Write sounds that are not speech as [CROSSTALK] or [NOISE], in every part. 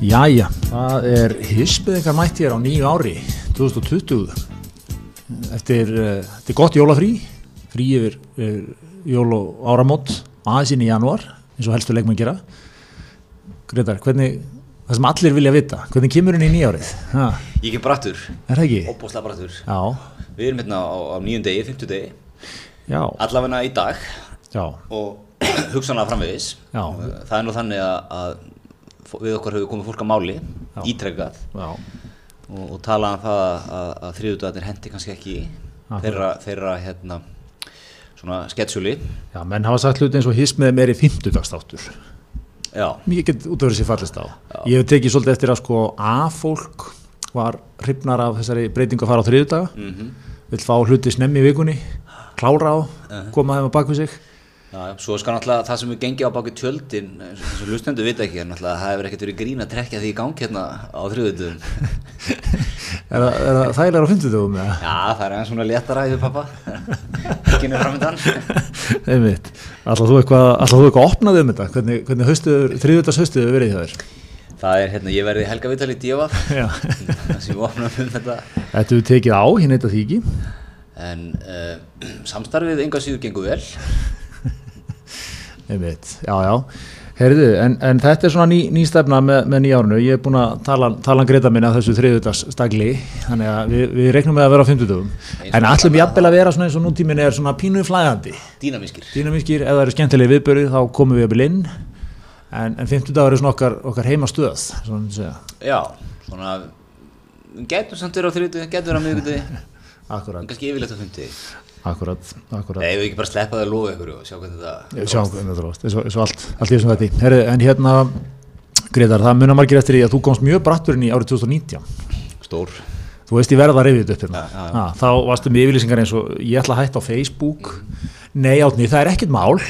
Jæja, það er hispiðingar mætt hér á nýju ári 2020 eftir, uh, eftir gott jólafrí frí yfir uh, jól og áramót aðeins inn í janúar eins og helstu leikmenn gera. Gretar, hvernig það sem allir vilja vita, hvernig kemur henni í nýjárið? Ha, Ég kem brattur, er það ekki? óbúslega brattur Já, Við erum hérna á, á nýjum degi, fymtu degi. Já, Allavegna í dag. Já, og [CLEARS THROAT] hugsanlega framvegis. Já. Það er nú þannig að, að við okkar hefur komið fólk að máli Já. ítrekkað já, og, og talað um það að, að, að þriðudagarnir hendi kannski ekki Akkurat. þeirra, þeirra hérna svona sketsjúli. Já, menn hafa sagt hluti eins og hismiðum er í 50 dagstáttur Já, Mér get út af þessi fallist á. Ég hef tekið svolítið eftir að sko A-fólk var hrifnar af þessari breytingu að fara á þriðudaga, mm vill fá hluti snemmi í vikunni, klára á, koma þeim á bak við sig. Já, svo skal náttúrulega það sem við gengið á baki tjöldin eins og- eins og hlustendur vita ekki er náttúrulega að það hefur ekkert verið grín að trekja því í gang hérna á þriðudum [LAUGHS] Er það, er það þægilega á 50 dögum eða? Já, það er eins svona léttara yfir pappa ekki [LAUGHS] nefnir framöndan [LAUGHS] Einmitt. Ætlar þú eitthvað, ætlar þú eitthvað að opna þig um þetta? Hvernig, hvernig haustuður, þriðudags haustuður verið hjá þér? Það er hérna, ég verði helga vitali í Já. það sem við opnum um þetta Þetta við tekið á, ég neyta því ekki. en uh, [CLEARS THROAT] samstarfið enga síður gengur vel Einmitt, já, já. Herðu, en, en þetta er svona ný, ný stefna með, með nýjárunu. Ég er búin að tala, tala greita minna þessu þriðudagsstagli, þannig að við, við reiknum með að vera á 50 dögum. En allum jafnvel að vera svona eins og nútíminn er svona pínuð flæðandi. dýnamískir Dýnamískir, ef það eru skemmtilegi viðbörið þá komum við að byrja inn. En, en 50 dagar er svona okkar, okkar heima stöð, svona að segja. Já, svona við getum samt verið á þriðudu, getum verið á miðugudu [LAUGHS] Akkurat, kannski yfirleitt á fundi akkurat, akkurat. Nei, við ekki bara sleppa það að lofa ykkur og sjá hvernig þetta Ég sjá hvernig þetta rást, eins og, allt, allt í þessum þetta Herri, en hérna, Gretar, það munar margir eftir því að þú komst mjög bratturinn í árið 2019 Stór. Þú veist ég verða að rifja þetta upp hérna. Já, já. Ha, þá varstu með yfirlýsingar eins og ég ætla að hætta á Facebook. Nei átni, það er ekkert mál.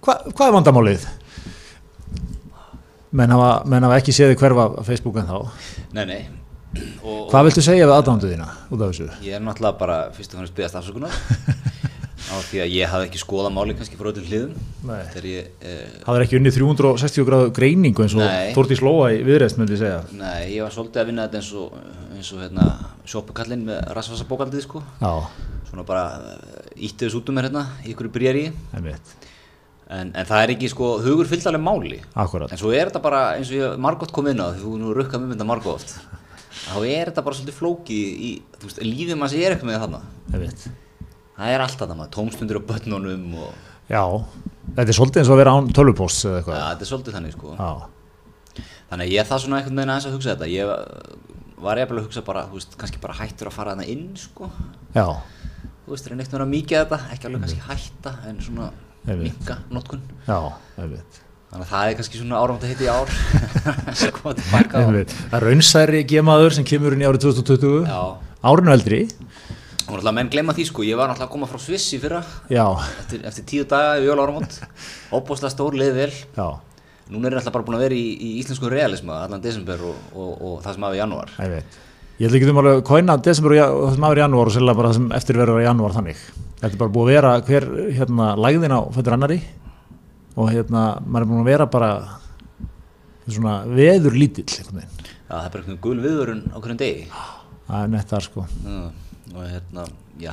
Hva, hvað er vandamálið? menn hafa, menn hafa ekki séð hverfa Facebook en þá Nei, nei og, hvað viltu segja við aðdándu þína út af þessu? Ég er náttúrulega bara fyrst og fannst byggast afsökunar [LAUGHS] á því að ég hafði ekki skoðað máli kannski frá öllum hliðum ég eh, er ekki unnið 360 gráðu greiningu eins og. Þórtís Lóa í viðreist myndi segja Nei, ég var svolítið að vinna þetta eins og, eins og hérna, sjópukallinn með rasvarsabókaldið sko. já, Svona bara ítti þessu út um mér hérna í ykkur bríjari. einmitt, En, en það er ekki sko, hugur fyllt alveg máli. akkurat En svo er þetta bara eins og ég margótt kom inn á því þú nú rukkað með mynda margótt. Þá er þetta bara svolítið flóki í, þú veist, lífið manns er eitthvað með þarna. Það er allt þarna maður, tómstundir á börnunum og já, þetta er svolítið eins og að vera án tölvupost eða eitthvað þetta er svolítið þannig sko. já, Þannig ég það svona einhvern veginn aðeins að hugsa þetta. Ég var ég að hugsa bara, þú veist, kannski bara hættur að fara þarna inn sko. já, þú veist, reyna eitthvað að mikið þetta, ekki alveg kannski hætta en svona minka notkun já, einmitt þannig að það er kannski svona áramönd að hitta í ár. [LAUGHS] Sem koma tilbaka. Það er raunsæri gemaður sem kemur inn í árið 2020 já, árinu eldri. Og náttúrulega menn glemma því sko, ég var náttúrulega að koma frá Sviss í fyrra. Eftir, eftir tíu daga í jól áramönd óbúslega stór leið vel. Já, núna er ég alltaf bara búin að vera í, í íslensku realisma allan desember og, og, og það sem hafi í janúar. Ég veit ég held ekki um að kóina desember og það sem aður í janúar og sérlega bara það sem eftir verður í janúar þannig. Þetta er bara búið að vera hver hérna lægðin á fættur annari og hérna maður er búin að vera bara svona veður lítill einhvern veginn. Já, það er bara einhvern gul viðvörun á hverjum degi. Það er nett þar sko. Já, og hérna, já,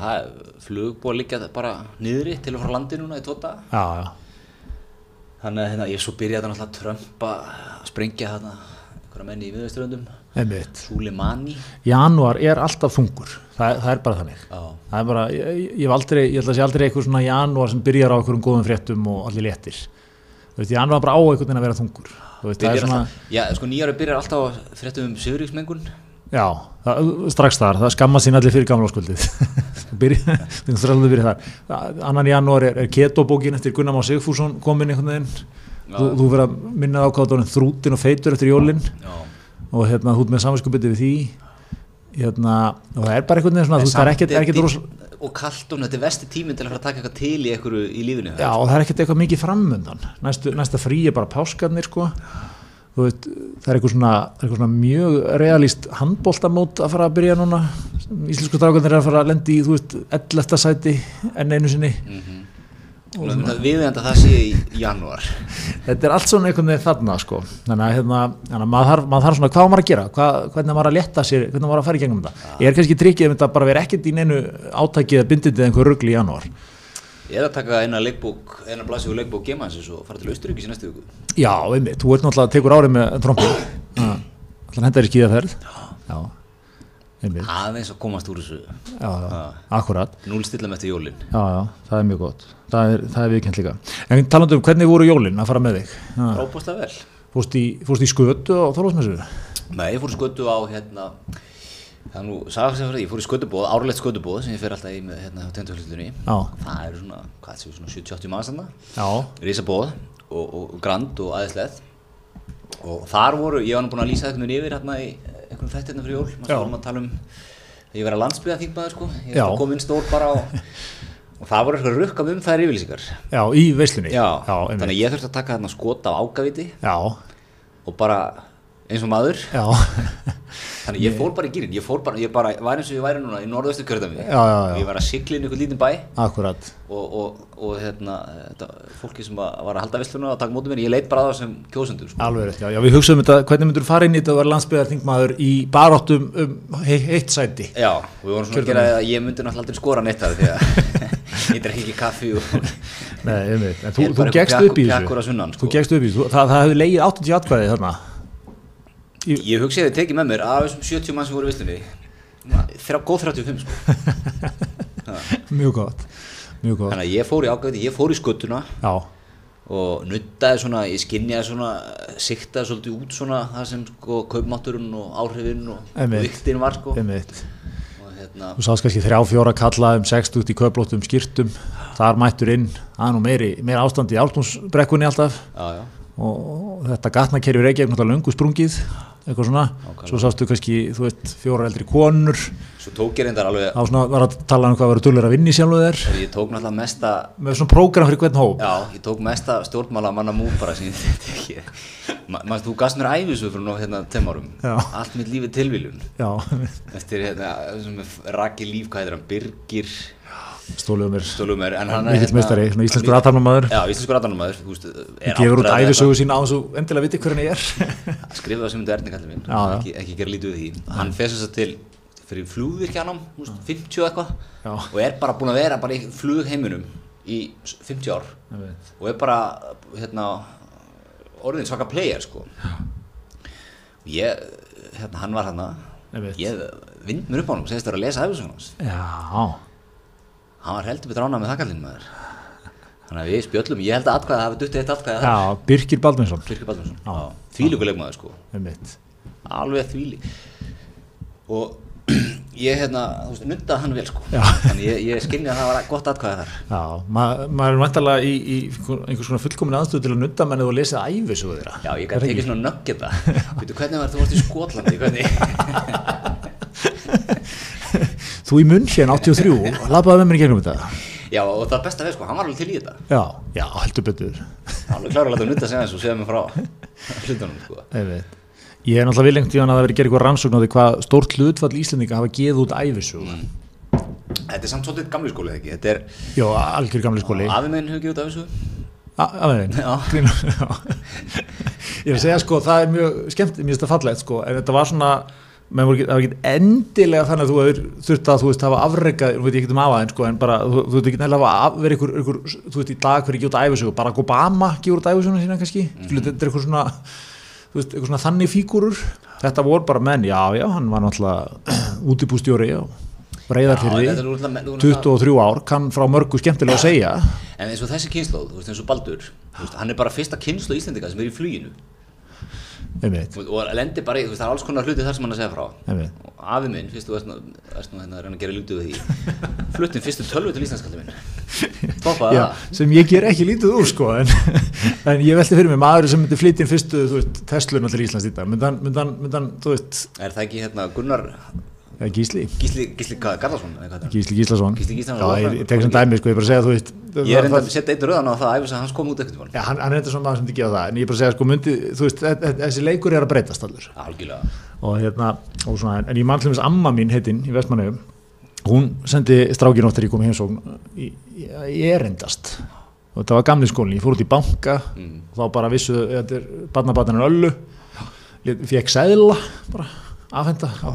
flug búið að liggja bara niðri til og frá landi núna í tóta já, já, Þannig að hérna, ég svo byrjaði náttúrulega að trömpa að sprengja þarna einhverja menni í viðveisturöndum einmitt Suleimani. Janúar er alltaf þungur. Það, það er bara þannig. Er bara, ég, ég, aldrei, ég held að sé aldrei eitthvað svona janúar sem byrjar á einhverjum góðum fréttum og allir léttir. Þú veist, janúar bara á einhvern veginn að vera þungur. Veist, svona, alltaf, já sko nýjári byrjar alltaf fréttum um Sigurvíksmengun já, það, strax þar. Það skammast sín allir fyrir gamla skuldið byrja, það alveg byrja þar. Það- annan janúar er, er ketobókin eftir Gunnar Má Sigfússon komin einhvern veginn. Þú, þú verður að minna á hvað það er þrútin og feitur eftir jólin. Já, og hérna, ert með saminskupið við því. Hérna, og það er bara einhvern veginn svona, þú það er ekkert, er ekkert rosa, Og kalt og þetta er vesti tíminn til að fara að taka eitthvað til í einhverju í lífinu Já, og það er ekkert eitthvað mikið framundan. Næstu, næsta frí er bara páskarnir sko. Veit, það er eitthvað svona, eitthvað svona mjög realist handbóltamót að fara að byrja núna. Íslensku strákarnir er að fara að lendi í þú veist, 11. sæti enn einu sinni. Mm við enda það sé í janúar. [LAUGHS] Þetta er allt svona einhvern veginn þarna sko. þannig að, hérna, þannig að maður, maður þarf svona hvað maður að gera, hvað, hvernig maður að leta sér? Hvernig maður að fara í gegnum þetta? Ég er kannski tryggið um þetta bara vera ekkert í neinu átækið eða bindindið einhver ruggli í janúar? Ég er að taka eina leikbók eina blasið úr leikbók gemansins og fara til Austuríkis í næstu viku. Já, einmitt, þú ert náttúrulega að tekur árið með trombi [COUGHS] alltaf hendar í skíðaferð. Já, aðeins að komast úr þessu. Já, já, akkurat núlstilla með þetta jólin. Já, já, það er mjög gott. Það er, það er viðkjönd líka. En talandu um hvernig voru jólin að fara með þig? Já. rápast vel. Fórst í, í skötu á Þorlásmessu Nei, ég fór í skötu á hérna það er nú, sagði sem fyrir, ég fór í skötubóð árlegt skötubóð sem ég fer alltaf í með hérna á tendurhlustunni já, það eru svona, hvað séu, svona 70-80 manns þarna. Já, risabóð og, og, og grand og aðeinsleð og þar voru, ég var nú búin að lýsa einhvern veginn yfir í einhvern þætt hérna fyrir jól. Maður vorum að tala um að ég var að landsbyða þingmaður sko. Ég Já. kom inn stór bara og, og það voru eitthvað rukkam um þær yfirlýsingar. Já, í veislunni. Já, já, þannig að ég þurfti að taka þarna skot af ágaviti já, og bara eins og maður. Já, þannig að ég fór bara í gýrin ég fór bara, ég bara var eins og ég væri núna í norðaustu og ég var að sigla inn í einhvern lítinn bæ. Akkurat. Og, og, og hérna, þetta, fólki sem var að halda vissluna og taka mótum mér, ég leit bara á það sem kjósundur sko. alveg já, já, við hugsaum þetta hvernig myndur fara inn í þetta að vera landsbyðarþingmaður í baráttum um he heitt sæti? Já, og við vorum svona að gera að ég myndi náttúrulega aldrei skora neitt af því að [LAUGHS] ég drekki ekki kaffi og Nei, einmitt, en þú, þú gegst einhver upp í að þessu þú sko. gegst upp í þessu, það, það hefði legið 80 atkvæði þarna ég hugsi að þið tekið með mér af þessum 70 mann sem voru í visslunni þrjá, góð 35 sko. [LAUGHS] mjög gott. Mjög gott, þannig að ég fór í ágæti, ég fór í skuttuna já, og nuttaði svona, ég skinjaði svona siktaði svolítið út svona það sem sko kaupmátturinn og áhrifinn og, og Einmitt. viktin var sko. Einmitt. Og hérna, þú sást kannski þrjá fjóra kalla um 60 í kauplóttum skýrtum þar mættur inn, það er nú meiri, meiri ástand í áltúnsbrekkunni alltaf. Já, já, og þetta gatnakerfi Reykjavík náttúrulega löngu sprungið eitthvað svona, svo sástu kannski þú veist, fjóra eldri konur. Svo tók ég reyndar alveg þá svona var að tala um hvað verður dullir að vinna í sjálfu þér. Ég tók náttúrulega mesta með svona prógram fyrir hvern hóp. Já, ég tók mesta stjórnmála manna mú bara sem [LAUGHS] ég tekið Ma, þú gafst mér æfisu fyrir nú hérna tveim árum. Já. allt mitt lífið tilviljun. Já, eftir hérna, raki líf, hvað heitir hann, Birgir stóluðu mér Stólum er, en hann mikill meistari, íslenskur aðtarnamaður Já, íslenskur veist, er gefur út æfisögu sína á þessu endilega viti hver hann er. Skrifaði það sem myndi erni kallið minn, ekki, ekki gera lítið við því. Hann fer þess að til, fyrir veist, 50 eitthvað, og er bara búin að vera bara í flugheiminum í 50 ár. Ég og er bara, hérna, orðin svaka player, sko. Ég, hérna, hann var hann Ég veit. ég vind mér upp á hann og segist þér að lesa æfisögun Hann var heldur betur ánað með þakkarlinn maður. Þannig að við spjöllum, ég held að atkvæða hafi duttið eitt atkvæða þar. já, Birkir Baldvinsson. Birkir Baldursson, þvíluguleg maður sko. Alveg þvíli og [CLEARS THROAT] ég hérna, þú veist, nuddaði hann vel sko. Já. þannig ég, ég skinni að það var gott atkvæða þar. Já, ma maður er vantarlega í, í einhvers konar fullkomin aðstöð til að nutta menn eða að lesa æfisögu þeirra. Já, ég gæti það ekki? svona nöggjeta [LAUGHS] veitu hvernig var þú varst í Skotlandi hvernig [LAUGHS] þú í munn hérna 83 og lapaði með mér í gegnum þetta. Já, og það besta við sko, hann var alveg til í þetta. Já, já, heldur betur. Hann var klára að láta nudda segja eins og segja mig frá [LAUGHS] hlutunum sko. Ég er náttúrulega vilengt í hann að það veri gerð eitthvað rannsókn á því hvað stórt hlutfall Íslendinga hafa geð út æfisögu. þetta er samt svolítið gamli skóli ekki? Þetta er, Jó, algjör gamli skóli. afi minn hefur gefið út af þessu. Aðeins, [LAUGHS] Já. Ég að segja sko, það er mjög skemmt, mér finnst það fallegt sko, en þetta var svona, menn voru ekki, endilega þannig að þú hefur þurft að þú veist hafa afrekað, nú veit ekki um afaðin sko, en bara, þú, þú veit ekki nefnilega af- verið ykkur, ykkur, þú veist, í dag hverju út æfisögu, Barack Obama út æfisöguna sína kannski, mm. þetta er eitthvað svona, þú veist, eitthvað svona þannig fígúrur, þetta voru bara menn, já, já, hann var náttúrulega útibústjóri náttúrulega- nú náttúrulega- 23 ár, kann frá mörgu skemmtilega að segja, En eins og þessi kynnslóð, þú veist, eins og Baldur, þú veist, hann er bara fyrsta kynnslóð Íslendinga sem er í fluginu og lendir bara í, það er alls konar hluti þar sem hann að segja frá. Og afi minn, fyrst þú veist hérna að reyna að gera lítið við því, [LAUGHS] fluttin fyrstu tölvu til Íslandskallið minn. Toppaði það. sem ég ger ekki lítið úr sko en, [LAUGHS] en ég velti fyrir mig maður sem myndi flytja inn fyrstu þú veist, Tesluna til Íslands í dag hann, myndi hann þú veist, Er það ekki hérna Gunnar Gísli. Gísli, Gísli Garðarsson, er? Gísli Gíslason. Gísli Gíslason, ég, ég tek sem dæmi sko, ég er bara segja þú veist Ég er enda að setja einn röðan á það að æfis að hans kom út ekkert hann, hann er þetta svona maður sem myndi gefa það en ég er bara segja sko myndi, þú veist, þe- þe- þessi leikur er að breytast allur. Algjörlega. og hérna, og svona, en ég mann til þess amma mín heitinn í Vestmannaugum hún sendi strákin óttir í komið heimsókn í, í erindast. Og þetta var gamli skólinn, ég fór út í banka Mm. og þá bara vissu, þetta er barnabarnarinn öllu fekk sæðla bara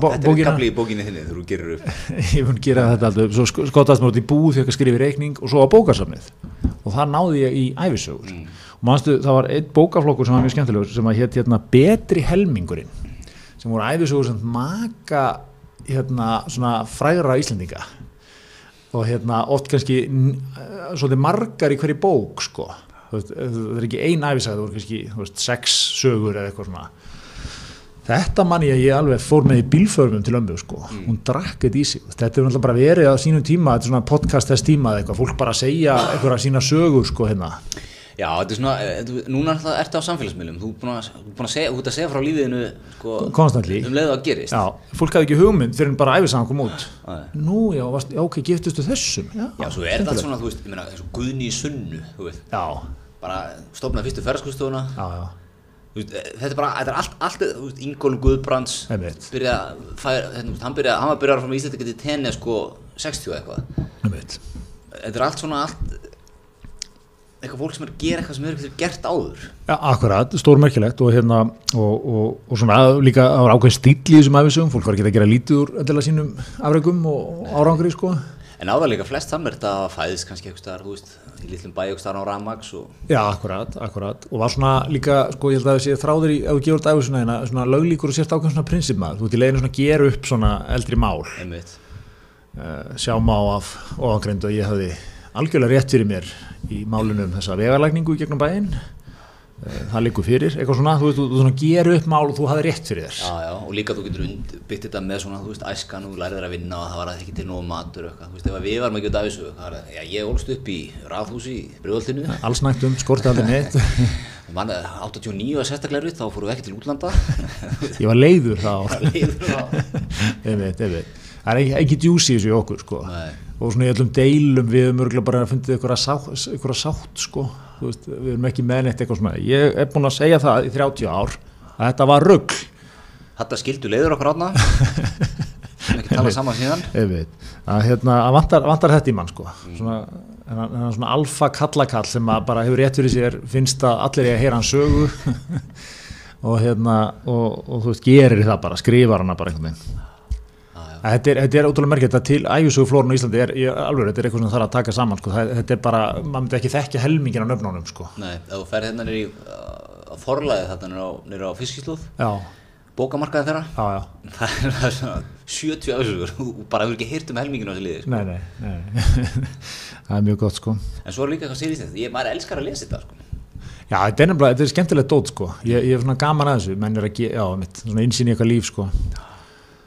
bó- Þetta er kapli í bókinni þinni þegar þú gerir upp. [LAUGHS] Ég mun gera þetta alltaf svo sk- skottast mér út í búð, að skrifa í reikning og svo á bókarsafnið og það náði ég í æfisögur og manstu það var einn bókaflokkur sem var mjög skemmtilegur sem að hétt hérna betri helmingurinn. Sem voru æfisögur sem maka hérna svona frægra Íslendinga. Og hérna oft kannski eh, svolítið margar í hverju bók sko. Það er ekki ein æfisaga, það voru kannski veist, sex sögur eða eitthvað svona Þetta man ég að ég alveg fór með í bílförmum til ömmu sko, hún drakk þetta í sig, þetta er náttúrulega bara verið á sínum tíma, þetta er svona podcast þess tíma eða eitthvað, fólk bara að segja eitthvað sína sögur sko hérna, Já, þetta er svona, eh, þú- núna er ertu á samfélagsmiðlum. Þú er búin að, að segja, þú ert að segja frá lífiðinu sko, Constantly. um leiðu að gerist. Já, fólk hafði ekki hugmynd fyrir en bara æfisagan kom út, Nei. nú já, varst, já ok, giftustu þessum, já, Já, svo er þetta svona, þú veist, ég meina, eins og Guðni í sunnu, þú veist, já, bara stofnaði fyrstu ferðarskustofuna, já, já, þetta er bara, þetta er allt, allt, Ingólf Guðbrands, byrja, fær, hérna, hann byrja, hann var byrjað frá Íslandi getið tenni, sko, 60 og eitthvað, þetta er allt svona, allt, eitthvað fólk sem er að gera eitthvað sem er gert áður, já, akkurat, stórmerkilegt og hérna, og, og, og svona líka á ákveðin stíl í þessum æfisögum, fólk var ekki að gera lítið úr endilega sínum afregum og árangri sko, en áður líka flest saman er þetta að fæðist kannski eitthvað staðar, þú veist, í litlum bæ eitthvað staðar á Ramax og, Já, akkurat, akkurat. Og var svona líka, sko ég held að sé þráður í, ef þú gefur þetta æfisuna hérna, svona löglíkur og sért ákveðin svona prinsipmað, þú ert í leiðinu svona að gera upp svona eldri mál, einmitt, uh, sjá má af ofangreindu að ég hafði algjörlega rétt fyrir mér í málunum þessa vegarlækningu í gegnum bæinn það liggur fyrir, eitthvað svona, þú þú, þú svona gera upp mál og þú hafði rétt fyrir þér. Já, já, og líka þú getur byggt þetta með svona, þú veist, æskan og þú lærið að vinna og það var ekki til nógu matur eitthvað, þú veist, ef að við varum ekki út af þessu, það var, já, ég ólst upp í ráðhúsi í Brjóðoltinu, [LAUGHS] allsnægtum, skorti aldrei neitt [LAUGHS] mann 89 var sérstaklega rutt, þá fórum við ekki til útlanda, [LAUGHS] ég var leiður þá. Leiður á, einmitt, einmitt. Það er ekki, djúsi þessu í okkur sko. Og svona í öllum deilum við höfum örgulega bara fundið að sátt, að sátt sko. Veist, við erum ekki með neitt eitthvað svona. Ég er búin að segja það í 30 ár að þetta var rugg þetta skildu leiður okkur átna, ekki tala saman síðan, að hérna, vantar, vantar þetta í mann sko. svona, þennan- þennan svona alfa kallakall sem bara hefur rétt fyrir sér finnst að allir ég að heyra hann sögu. [LAUGHS] Og hérna og, og þú veist, gerir það bara, skrifar hana bara einhvern veginn Þetta er, þetta er ótrúlega merkjöld að til ægjusöguflórun á Íslandi er, alveg, þetta er eitthvað sem þarf að taka saman sko. það, þetta er bara, maður myndi ekki þekkja helmingin á nöfnunum sko. nei, þú ferð hérna nýri á forlæði þetta nýri á, á fiskislóð, já, bókamarkaði þeirra, já, já, [LAUGHS] það er það er svona 70 afsögur, þú bara hefur ekki heyrt um helminginu á þessu liði, sko. nei, nei, nei. [LAUGHS] það er mjög gott sko. en svo er líka eitthvað sér í þetta, ég, maður elskar að lesa þetta, sko. já, þetta er er skemmtilegt dót sko. ég, ég er svona gaman að þessu, menn er að já, mitt, svona insýn í eitthvað líf sko.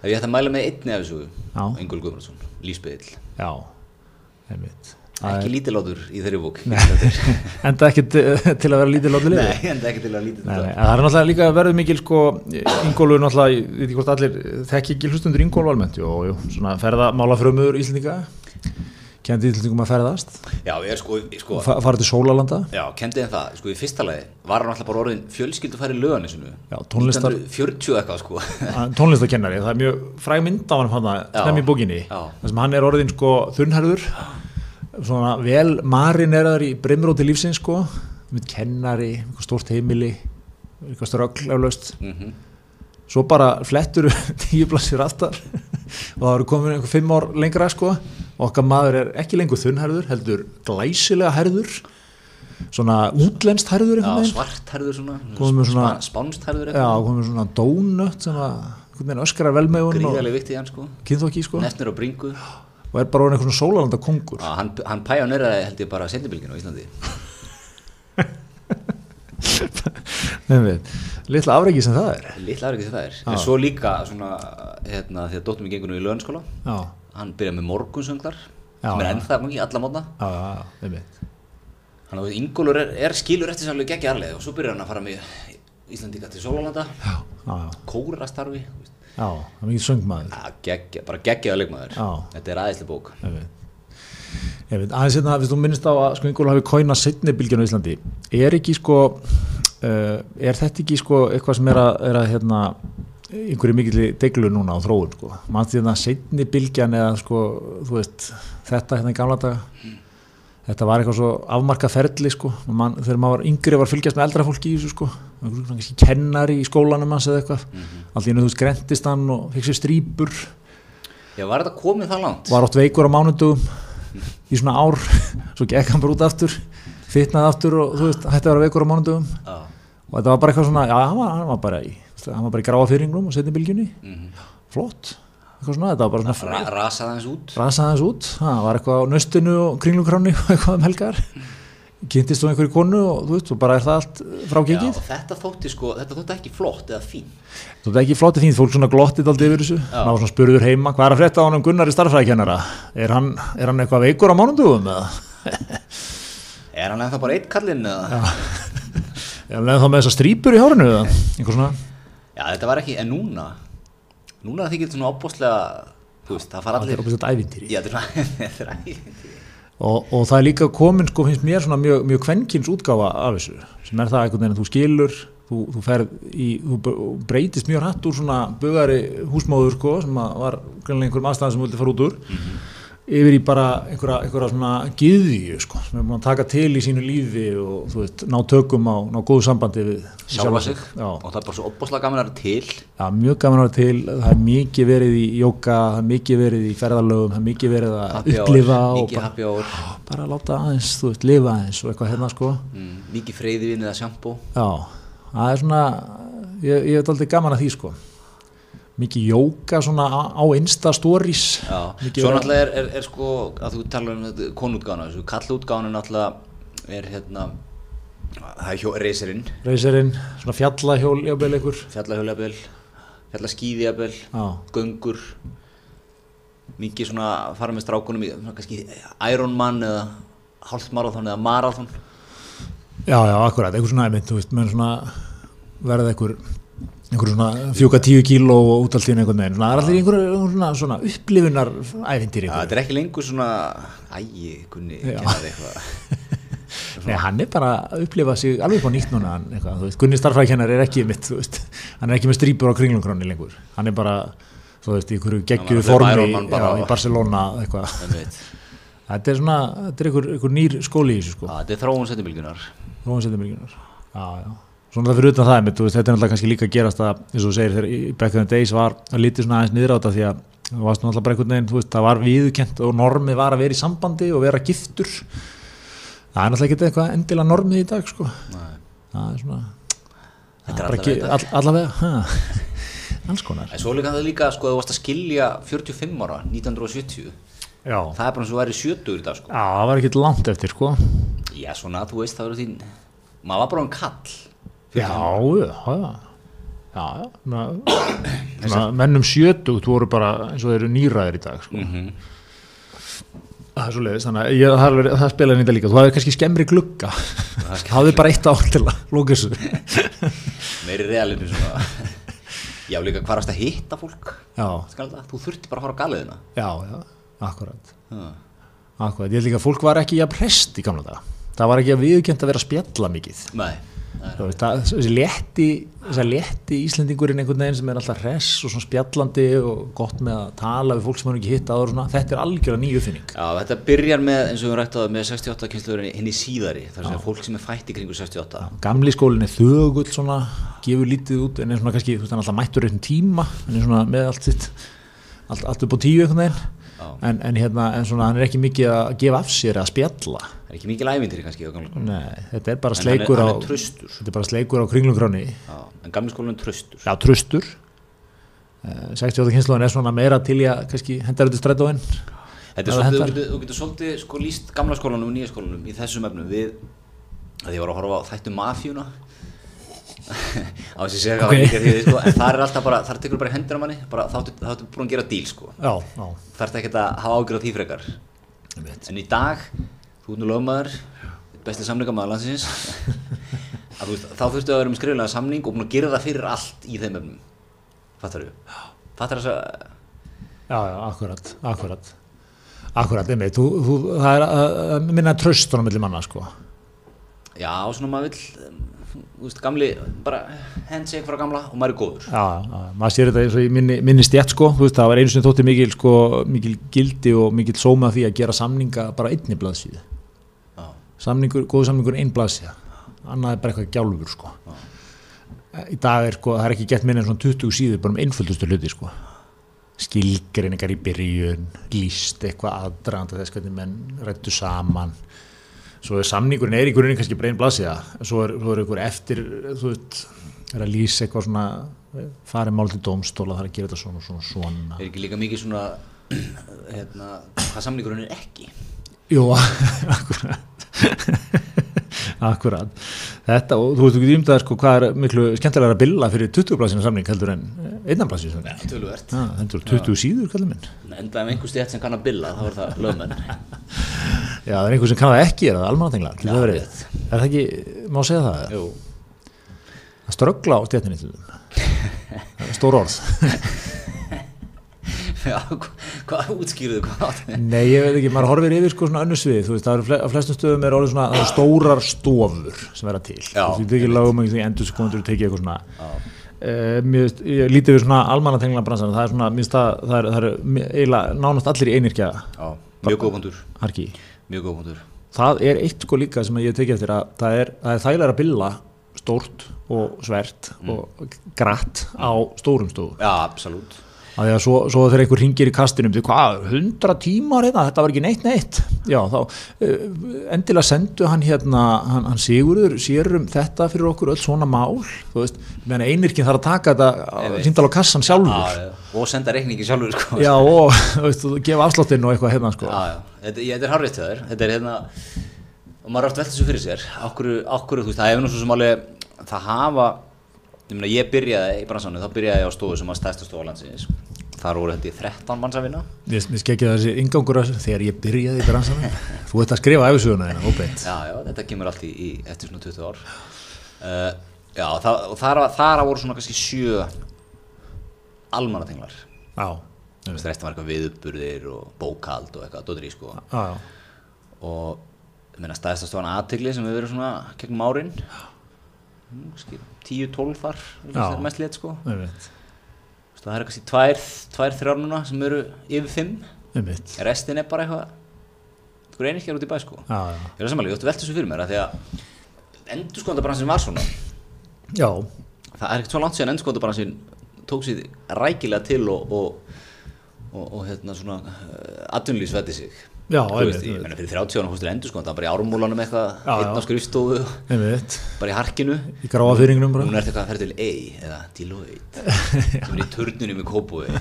Ef ég ætti að mæla með einni af þessu, Já. Ingól Guðmundsson, lífsbyðil. já, einmitt. Ekki lítilátur í þeirri bók. [LAUGHS] enda ekki til að vera liði Nei, en ekki til að en það er náttúrulega líka verið mikil sko, Ingólfur náttúrulega, ég veit ekki hvort allir þekki ekki hlustundur Ingólf almennt, jú, jú, svona ferðamála frömmuður Íslendinga, kendi Íslendingum að ferðast, Já, ég er sko, sko fa fara til Sólalanda, já, kendi en það, sko í fyrsta lagi var hann alltaf bara orðin fjölskyldufæri löganisinu. Já, tónlistar- 1940 eitthvað, sko. [LAUGHS] að- tónlistakennari, það er mjög fræg mynd af hann hann Já. snem í bókinni, þar sem hann er orðin sko þunnherður, svona vel marineraður í brimróti lífsins sko, kennari, stórt heimili, eitthvað ströggl eflaust, mm svo bara flettur [LAUGHS] tíu blassir aftar og það eru komin einhver fimm ár lengra sko. Og okkar maður er ekki lengur þunnherður heldur glæsilega herður svona útlenskt herður Já, einhvern veginn svartherður svona, svona- spa- spánstherður já, komið svona donut sem að einhvern veginn öskrar vel með hún og Gríðarlega vikt í hann, sko. kynþokki sko. Nefnir á bringu. og er bara eitthvað svona sólalanda kongur Já, hann, hann pæjóneraði held ég bara sendibilginu á Íslandi. [LAUGHS] litla afreiki sem það er. Lítið aðrið sem það er. En svo líka svona, hérna, að dóttum í gengunum í löghanskóla. já, hann byrjaði með morgunsönglar Já, sem er ennþá gangi alla mótna. Já, já, já, einmitt. Hann að Ingólfur er, er skilur eftir sannlega geggja arleið og svo byrjar hann að fara með Íslandika til já, kórastarfi það er mikið söngmaður. Bara geggjaða leikmaður. Þetta er aðeinslega bók. Ég aðeins hérna, þú minnist á að sko Ingól hafi kóina setni bylgjana á Íslandi. Er ekki sko uh, er þetta ekki sko eitthvað sem er að, er að hérna, einhverju mikil deglu núna á þróun sko, mann því hérna setni bylgjan eða sko, þú veist þetta hérna í gamla daga? Þetta var eitthvað svo afmarkað ferli sko, man, þegar maður var yngri var að fylgjast með eldra fólki í þessu sko, kannski kennari í skólanum hans eða eitthvað, allt í hennu þú veist grentist hann og fikk sér strýpur, Já, var þetta komið það langt? var oft veikur á mánundugum í svona ár, [LAUGHS] svo gekk hann bara út aftur, fitnaði aftur og þú veist, hætti að vera veikur á mánundugum Já. og þetta var bara eitthvað svona, já, hann var, hann var bara í, hann var bara í gráa fyrringlum og setni bylgjunni, flott, eitthvað svona, þetta var bara svona Ra rasaði hans út? rasaði hans út, það var eitthvað á nöstinu og kringlukráni og eitthvað um helgar kynntist þú einhverju konu og þú veist, og bara er það allt frá Já, þetta þótti sko, þetta þótti ekki flott eða fín. þú veist ekki flotti fínt, fólk svona glottið aldrei yfir þessu, ná svona spurður heima hvað er að frétta á honum Gunnar í starffræðikennara er hann, er hann eitthvað veikur á mánundugum eða? Er hann ennþá bara eitt kallinn eða? er hann eða þá með þessar strípur í hárinu eða? Einhver svona, Já, þetta var ekki, en núna, núna þykir [LAUGHS] og, og það er líka komin sko finnst mér svona mjög, mjög kvenkins útgáfa af þessu sem er það einhvern veginn að þú skilur þú, þú, ferð í, þú breytist mjög hrætt úr svona bugari húsmóður sko sem var einhverjum aðstæðan sem vildi fara út úr yfir í bara einhverja, einhverja svona giðju sko sem er búin að taka til í sínu lífi og þú veist, ná tökum á, ná góðu sambandi við Sjálfa sig. Já, Og það er bara svo opbóstlega gaman að vera til. Já, mjög gaman að vera til, það er mikið verið í jóka, það er mikið verið í ferðalögum, það er mikið verið að Happy hour, upplifa og Mikið bara, hour. bara láta aðeins, þú veist, lifa aðeins og eitthvað hérna sko. Mm, mikið freyðivinn eða sjampó. Já, það er svona, ég, ég hef aldrei gaman að því sko. Mikið jóka svona á, á Insta stories. Já, Mikið svo náttúrulega er, er, er sko að þú talar um þetta konútgána, þessu kallútgána náttúrulega er hérna það er hjó, reyserinn, Reyserinn, svona fjallahjól, jábel einhver. fjallahjólabel fjallaskíðjabel, Já, göngur mikið svona fara með strákunum í kannski Ironman eða hálfmarathon eða marathon já, já, akkurat, einhver svona, einmitt, þú veist, menn svona verða einhver, einhver svona fjúka tíu kíló og út allt í einu einhvern veginn. Það er allir einhver, einhver svona, svona upplifunar Já, einhver. þetta er ekki lengur svona ægi, kunni, [LAUGHS] Nei, hann er bara að upplifa sig alveg upp á nýtt núna, eitthvað, veist, Gunni starfræðkennar er ekki mitt, veist, hann er ekki með strýpur á kringlungráni lengur, hann er bara, þú veist, í að hlaupa formi já, í Barcelona, eitthvað, [LAUGHS] þetta er svona, þetta er einhver, einhver nýr skóli í þessu, sko, þetta er þróun setjumilgunar Rómansættumilgjunar, já, já, svona fyrir utan það, þú veist, þetta er náttúrulega kannski líka að gerast að, eins og þú segir, þegar Back in the Days var að lítið svona aðeins niður á þetta því að það varst náttúrulega bara einhvern veginn, þú veist, það var viðukent og normið var að vera í sambandi og vera giftur, það er náttúrulega ekki eitthvað endilega normið í dag, sko. Nei. það er svona Þetta er dag. all, allavega alls konar. Svo líka það líka, sko, þú varst að skilja 45 ára, 1970 já, Það er bara eins og væri 70 í dag, sko. Já það var ekki langt eftir sko. Já, svona, þú veist, Maður var bara um kall já, já, já. Já, mennum sjötugt voru bara eins og þeir eru nýraðir í dag sko. Mhm. það er svo leiðis þannig að ég, það, það spilaði nýta líka. Þú hafði kannski skemmri glugga. [LAUGHS] Hafði bara eitt ár til að þessu. [LAUGHS] Meiri realinu svona. Já, líka hvað varst að hitta fólk? Já, Skal það, þú þurfti bara að fara á galiðina já, já, akkurat. Já, akkurat, ég held líka að fólk var ekki jafn prest í gamla daga. Það var ekki að viðkjönd að vera að spjalla mikið. Nei, þessi létti létti Íslendingurinn einhvern veginn sem er alltaf hress og svona spjallandi og gott með að tala við fólk sem hann ekki hitt svona, þetta er algjörlega nýju uppfinning. Já, þetta byrjar með, eins og við rættaðum með 68 kynsluðurinn hinn í síðari þar sem fólk sem er fætt í kringu 68 gamli skólinn er þögull svona gefur lítið út en er svona kannski, þú veist, hann alltaf mættur einn tíma hann er svona með allt sitt allt, allt upp á tíu einhvern veginn. En, en hérna, en svona hann er ekki mikið að gefa af sér að spjalla. Það er ekki mikil ævintýri kannski Nei, þetta er bara En hann er- sleikur hann á þetta er bara sleikur á kringlungráni Já, en gamli skólanum er traustur. Já, tröstur Eh, 68 kynsluðan er svona meira til í að kannski hendar þetta strætóin. Þetta Það svolítið, þú hentar. getur, þú getur svolítið sko líst gamla skólanum og nýja skólanum í þessum efnum við, að ég var að horfa á þættu mafjuna [LAUGHS] á þess að segja hvað okay. því, sko, en það er alltaf bara, það tekur bara hendur á manni bara þáttu, þáttu búin að gera díl sko. Já, já, það ert ekki að hafa ágjör á því frekar. En í dag, þú ert nú lögmaður besti samningamæður landsins [LAUGHS] að veist, þá þurftu að vera með skriflega samning og búin að gera það fyrir allt í þeim efnum. Fattar þú? fattar þess að Já, já, akkurat, akkurat. Akkurat, einmitt, þú, þú, það er að, að minna tröst á milli manna, sko. Já, svona maður þú veist, gamli, bara handshake frá gamla og maður er góður. Já, já, maður sér þetta eins og í minni, minni stjætt, sko. Þú veist, það var einu sinni þótti mikil, sko, mikil gildi og mikil sóma því að gera samninga bara einni blaðsíðu. Samningur, góðu samningur einn blasja annað er bara eitthvað gjálfur sko. Í dag er sko, það er ekki gett minna en svona 20 síður bara um einföldustu hluti sko. Skilgreiningar í byrjun líst eitthvað aðdraganda þess hvernig menn rættu saman svo er samningurinn er í grunninn kannski bara einn blasja svo er, svo er einhver eftir þú veit, er að lýsa eitthvað svona farið mál til dómstóla það er að gera þetta svona svona svona. Er ekki líka mikið svona, hérna, hvað samningurinn er ekki? Jú, [LAUGHS] akkurat Akkurat Þetta, og þú veist ekki ímdaði sko hvað er miklu skemmtilega að billa fyrir 20 blasina samning heldur en einnanblasina samning Nei, töluvert. Já, þetta er 20 síður kallið minn Enda ef einhver stétt sem kann að billa, þá er það lögmenn. [LAUGHS] Já, það er einhver sem kann það ekki, er það almannatengla Já, Er rétt. það ekki, má segja það Jú. Það ströggla á stjættinni til Það [LAUGHS] er Stór orð [LAUGHS] Já, hva- hvað útskýruðu hvað átt? Nei, ég veit ekki, maður horfir yfir sko svona önnur svið, þú veist, það eru á flestum stöðum er orðið svona, stórar stofur sem verða til, Já, þú veist, ég tekið lagum því endur sekundur tekið eitthvað svona uh, mér, ég lítið við svona almannatengla bransan, það er svona, minnst það, það er, það er eiginlega nánast allir í einirkja Já, mjög góð punktur. harki, Mjög góð punktur. það er eitt sko líka sem ég tekið eftir að það er, það er þægilega að billa stórt og svert og gratt á stórum stofu Já, absolutt. Að því að svo, svo þegar einhver ringir í kastinum því hvað, hundra tímar hérna, þetta var ekki neitt neitt. Já, þá uh, endilega sendu hann hérna hann, hann Sigurður sérum þetta fyrir okkur öll svona mál þú veist, meðan einirkinn þarf að taka þetta síndal á kassan sjálfur. Já, og senda reikningi sjálfur, sko. já, og [LAUGHS] veist, gefa afsláttinn og eitthvað hérna sko. Já, já, þetta, ég, þetta er hárrétt hjá þér. Þetta er hérna og maður er oft velt þessu fyrir sér. Okkur, okkur, þú veist, það hefur nú svo sem alveg það hafa, ég meina ég byrjaði í bransannu, þá byrjaði ég á stofu sem var stærsta stofu landsins, þar voru þetta 13 manns að vinna. Mér mér skekkja þessi ingangur þegar ég byrjaði í bransanum. Þú ert að skrifa æfisuguna þeirna, óbeint. Já, já, þetta kemur allt í, í eftir svona 20 ár. Uh, já, það, og þar, þar voru svona kannski sjö almannatenglar. Já, þú veist, restin var eitthvað viðburðir og bókald og eitthvað, í sko. Já, já, og ég meina stæðist að stofan aðtegli sem hefur verið svona gegnum árin. Mm, kannski 10-12 þar það mest lit sko. Þú veist, það er kannski tvær, tvær þrjár núna sem eru yfir 5 einmitt. Restin er bara eitthvað eitthvað einirkjar út í bæ sko. Já, já, ég er samanlega, ég ætti velta þessu fyrir mér að því að endurskóndabransin var svona. Já, það er ekkert svo langt síðan endurskóndabransin tók sér rækilega til og og, og, og hérna svona uh, atvinnlýsvætti sig já, veist, ég meina fyrir 30 ára hóstur endurskónd það var bara í ármúlanum eitthvað, einn á skrifstofu bara í harkinu. Í gráa fyrringunum bara. Hún er eitthvað að ferja til A eða Deloitte. [LAUGHS] Sem er í turnunum í Kópúi [LAUGHS]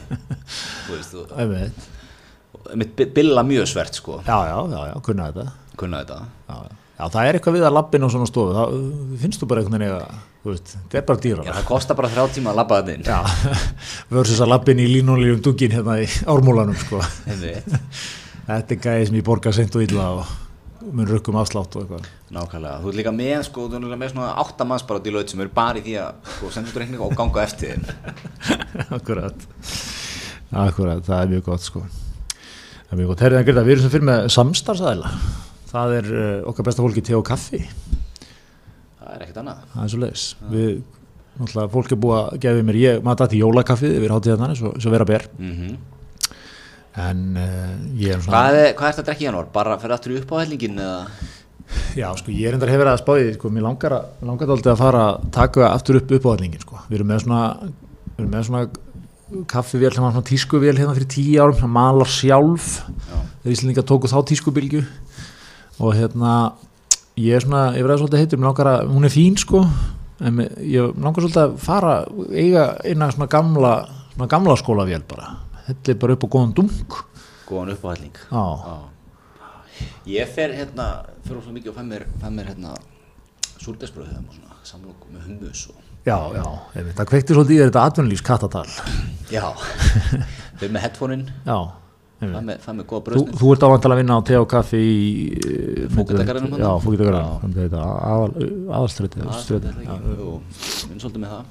einmitt, billa mjög svert sko. Já, já, já, já, kunna þetta. Kunna þetta. Já, já. já, það er eitthvað við að lappin og svona stofu. Uh, finnst þú bara einhvern veginn eiga þú veist, þetta er bara dýra Já, það kostar bara þrjá tíma að labba þetta inn. Já, [LAUGHS] versus að lappin í línunlífum dungin hérna í ármúlanum sko. Einmitt. Þetta er gæði sem ég borga sent og illa og mun rökkum afslátt og eitthvað. Nákvæmlega, þú ert líka með sko, þú líka með svona áttamanns bara á Deloitte sem eru bara í því að sko, senda út reikning og ganga eftir þeim [LAUGHS] akkurat. Akkurat, það er mjög gott sko. Það er mjög gott, herrið að gerða, við erum sem fyrir með samstarfsæðila það er uh, okkar besta fólki te og kaffi. Það er ekkert annað. Það er svo leiðis við, náttúrulega, fólk er búið að gefa mér ég, maður dætti jólakaffið yfir hátíðan svo, svo vera ber. Mm en uh, ég er svona hvað, er, hvað er þetta að drekka í janúar? bara fyrir aftur upp á hellingin eða? Já, sko, ég er endar hefur að spáði sko, mér langar, að, langar aldrei að fara að taka aftur upp uppáhaldingin, sko. Við erum með svona, við erum með svona kaffivél, sem var svona tískuvél hérna fyrir tíu árum, það malar sjálf. Já. þegar Íslandingar tóku þá tískubilgju og hérna ég er svona, ég verði svolítið heitur, mér langar að hún er fín sko, en mér- ég langar svolítið að fara, eiga eina svona gamla, svona gamla skólavél bara, hellir bara upp á góðan dunk. Góðan upp á helling já, ég fer hérna fyrir svo mikið og fæ mér, fæ mér hérna súrdesbröð og svona samlokk með hummus og já, já það kveikti svolítið í þetta atvinnulífs kattatal já, [LAUGHS] fyrir með headphone-in. Já, einmitt. með, góða Þú, bröðsnið þú ert ávant að vinna á te og kaffi í eh, Fógetagarðinum þarna? Já, fókitagarðinum aðalstræti minn svolítið með það.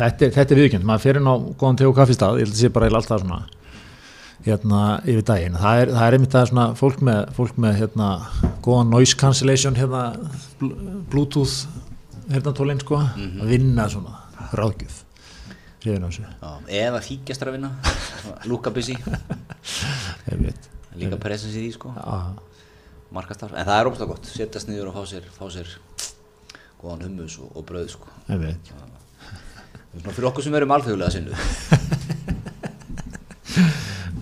Þetta, er- þetta er viðkjönd, maður fer inn á góðan te og kaffistað, ég held að sé bara alltaf svona hérna yfir daginn. Það er, það er einmitt það svona fólk með, fólk með hérna góðan noise cancellation hérna bl- bluetooth hérna tólinn sko, Mhm. að vinna svona ráðgjöf hrifin á þessu, eða fíkjastar að vinna. Busy. [LAUGHS] Einmitt. Líka presens í því sko. Já, markastarf, en það er óbúslega gott. Setjast niður og fá sér, fá sér góðan hummus og, og brauð sko. einmitt. Svona fyrir okkur sem erum alþjóðlega sinnu [LAUGHS]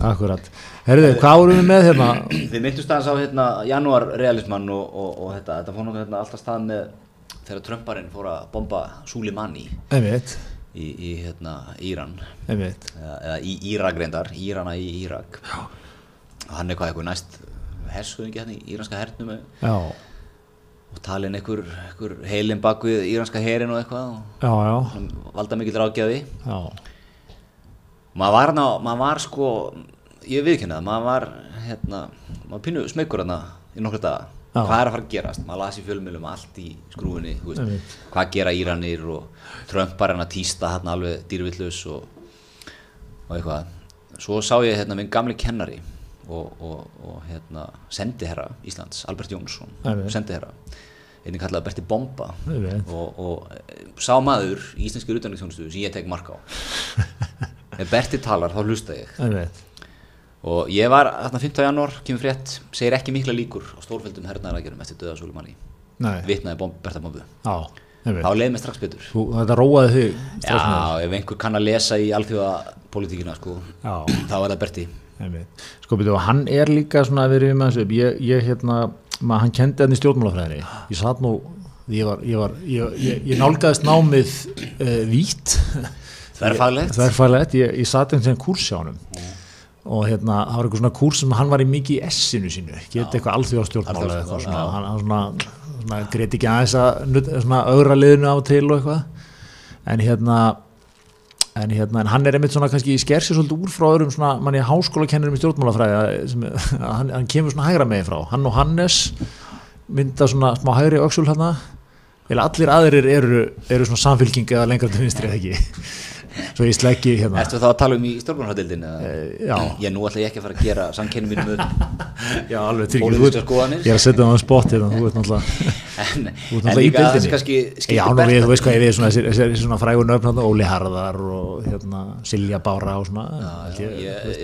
Akkurat. Herðu, hvað vorum við með hérna? Við myndumst aðeins á hérna, janúar realismann og, og, og þetta, þetta fór nokkuð hérna, alltaf stað með þegar Trumparinn fór að bomba Suleimani Einmitt, í, í hérna, Íran. Eða, eða í Írak reyndar, Írana í Írak. Hann er hvað eitthvað næst herskuðingi hérna í íranska hernum Já, og talin einhver, einhver heilin bak við íranska herin og eitthvað og já, já, valda mikill ráðgjafi. Já, maður var, ná, maður var sko ég viðkynna maður var hérna, maður pínu smeykur hérna í nokkru daga Já. hvað er að fara að gerast, maður las í fjölmjölum allt í Einmitt. hvað gera Íranir og Trump hann að týsta hérna alveg dýrvillus og, og eitthvað, svo sá ég hérna minn gamli kennari og, og, og hérna sendiherra Íslands, Albert Jónsson sendiherra, einnig kallaði Berti Bomba. Og, og eh, sá maður í íslenski utanriksþjónustu sem ég tek mark á. [LAUGHS] Ef Berti talar þá hlusta ég. Og ég var þarna 15. janúar, kemur frétt segir ekki mikla líkur á stórfjöldum hernaðaragerum eftir döða Súlumanni Nei, vitnaði bomb, Berta Bombu þá einmitt. leið mér strax betur Þú, þetta róaði þig já, ef einhver kann að lesa í alþjóðapolítíkina sko, Já. þá er það Berti. Sko og hann er líka svona að vera með þessu upp, ég, ég hérna, maður, hann kendi hann í stjórnmálafræðinni, ég satt nú, ég var, ég var, ég, ég, ég nálgaðist námið uh, vítt, Þverfaglegt. þverfælegt, ég, ég satt einn sem kurs hjá honum og hérna, það var eitthvað svona kurs sem hann var í mikið í S-inu sínu, geta eitthvað alþjóðastjórnmála eða eitthvað svona, hann, hann svona, svona greit ekki aðeins að svona augra liðinu á til og eitthvað, en hérna, en hérna, en hann er einmitt svona kannski sker sér svolítið úr frá öðrum svona manni háskólakennurum í stjórnmálafræði sem, hann, hann kemur svona hægra megin frá. Hann og Hannes mynda svona smá hægri öxul hérna eða allir aðrir eru, eru svona samfylking eða lengra til vinstri eða ekki svo ég sleggi hérna Ertu þá að tala um í stjórnmálhaldildin? Eh, já. Ég nú ætla ég ekki að fara að gera samkennum mínum [LAUGHS] já alveg til skoðanir. ég er að setja það á spott hérna þú veit náttúrulega [LAUGHS] en, en líka deildinni. sem kannski Já, skiptir nú við, Berta þú veist hvað ég við þessi, svona frægur nöfn Óli Harðar og hérna, Silja Bára og svona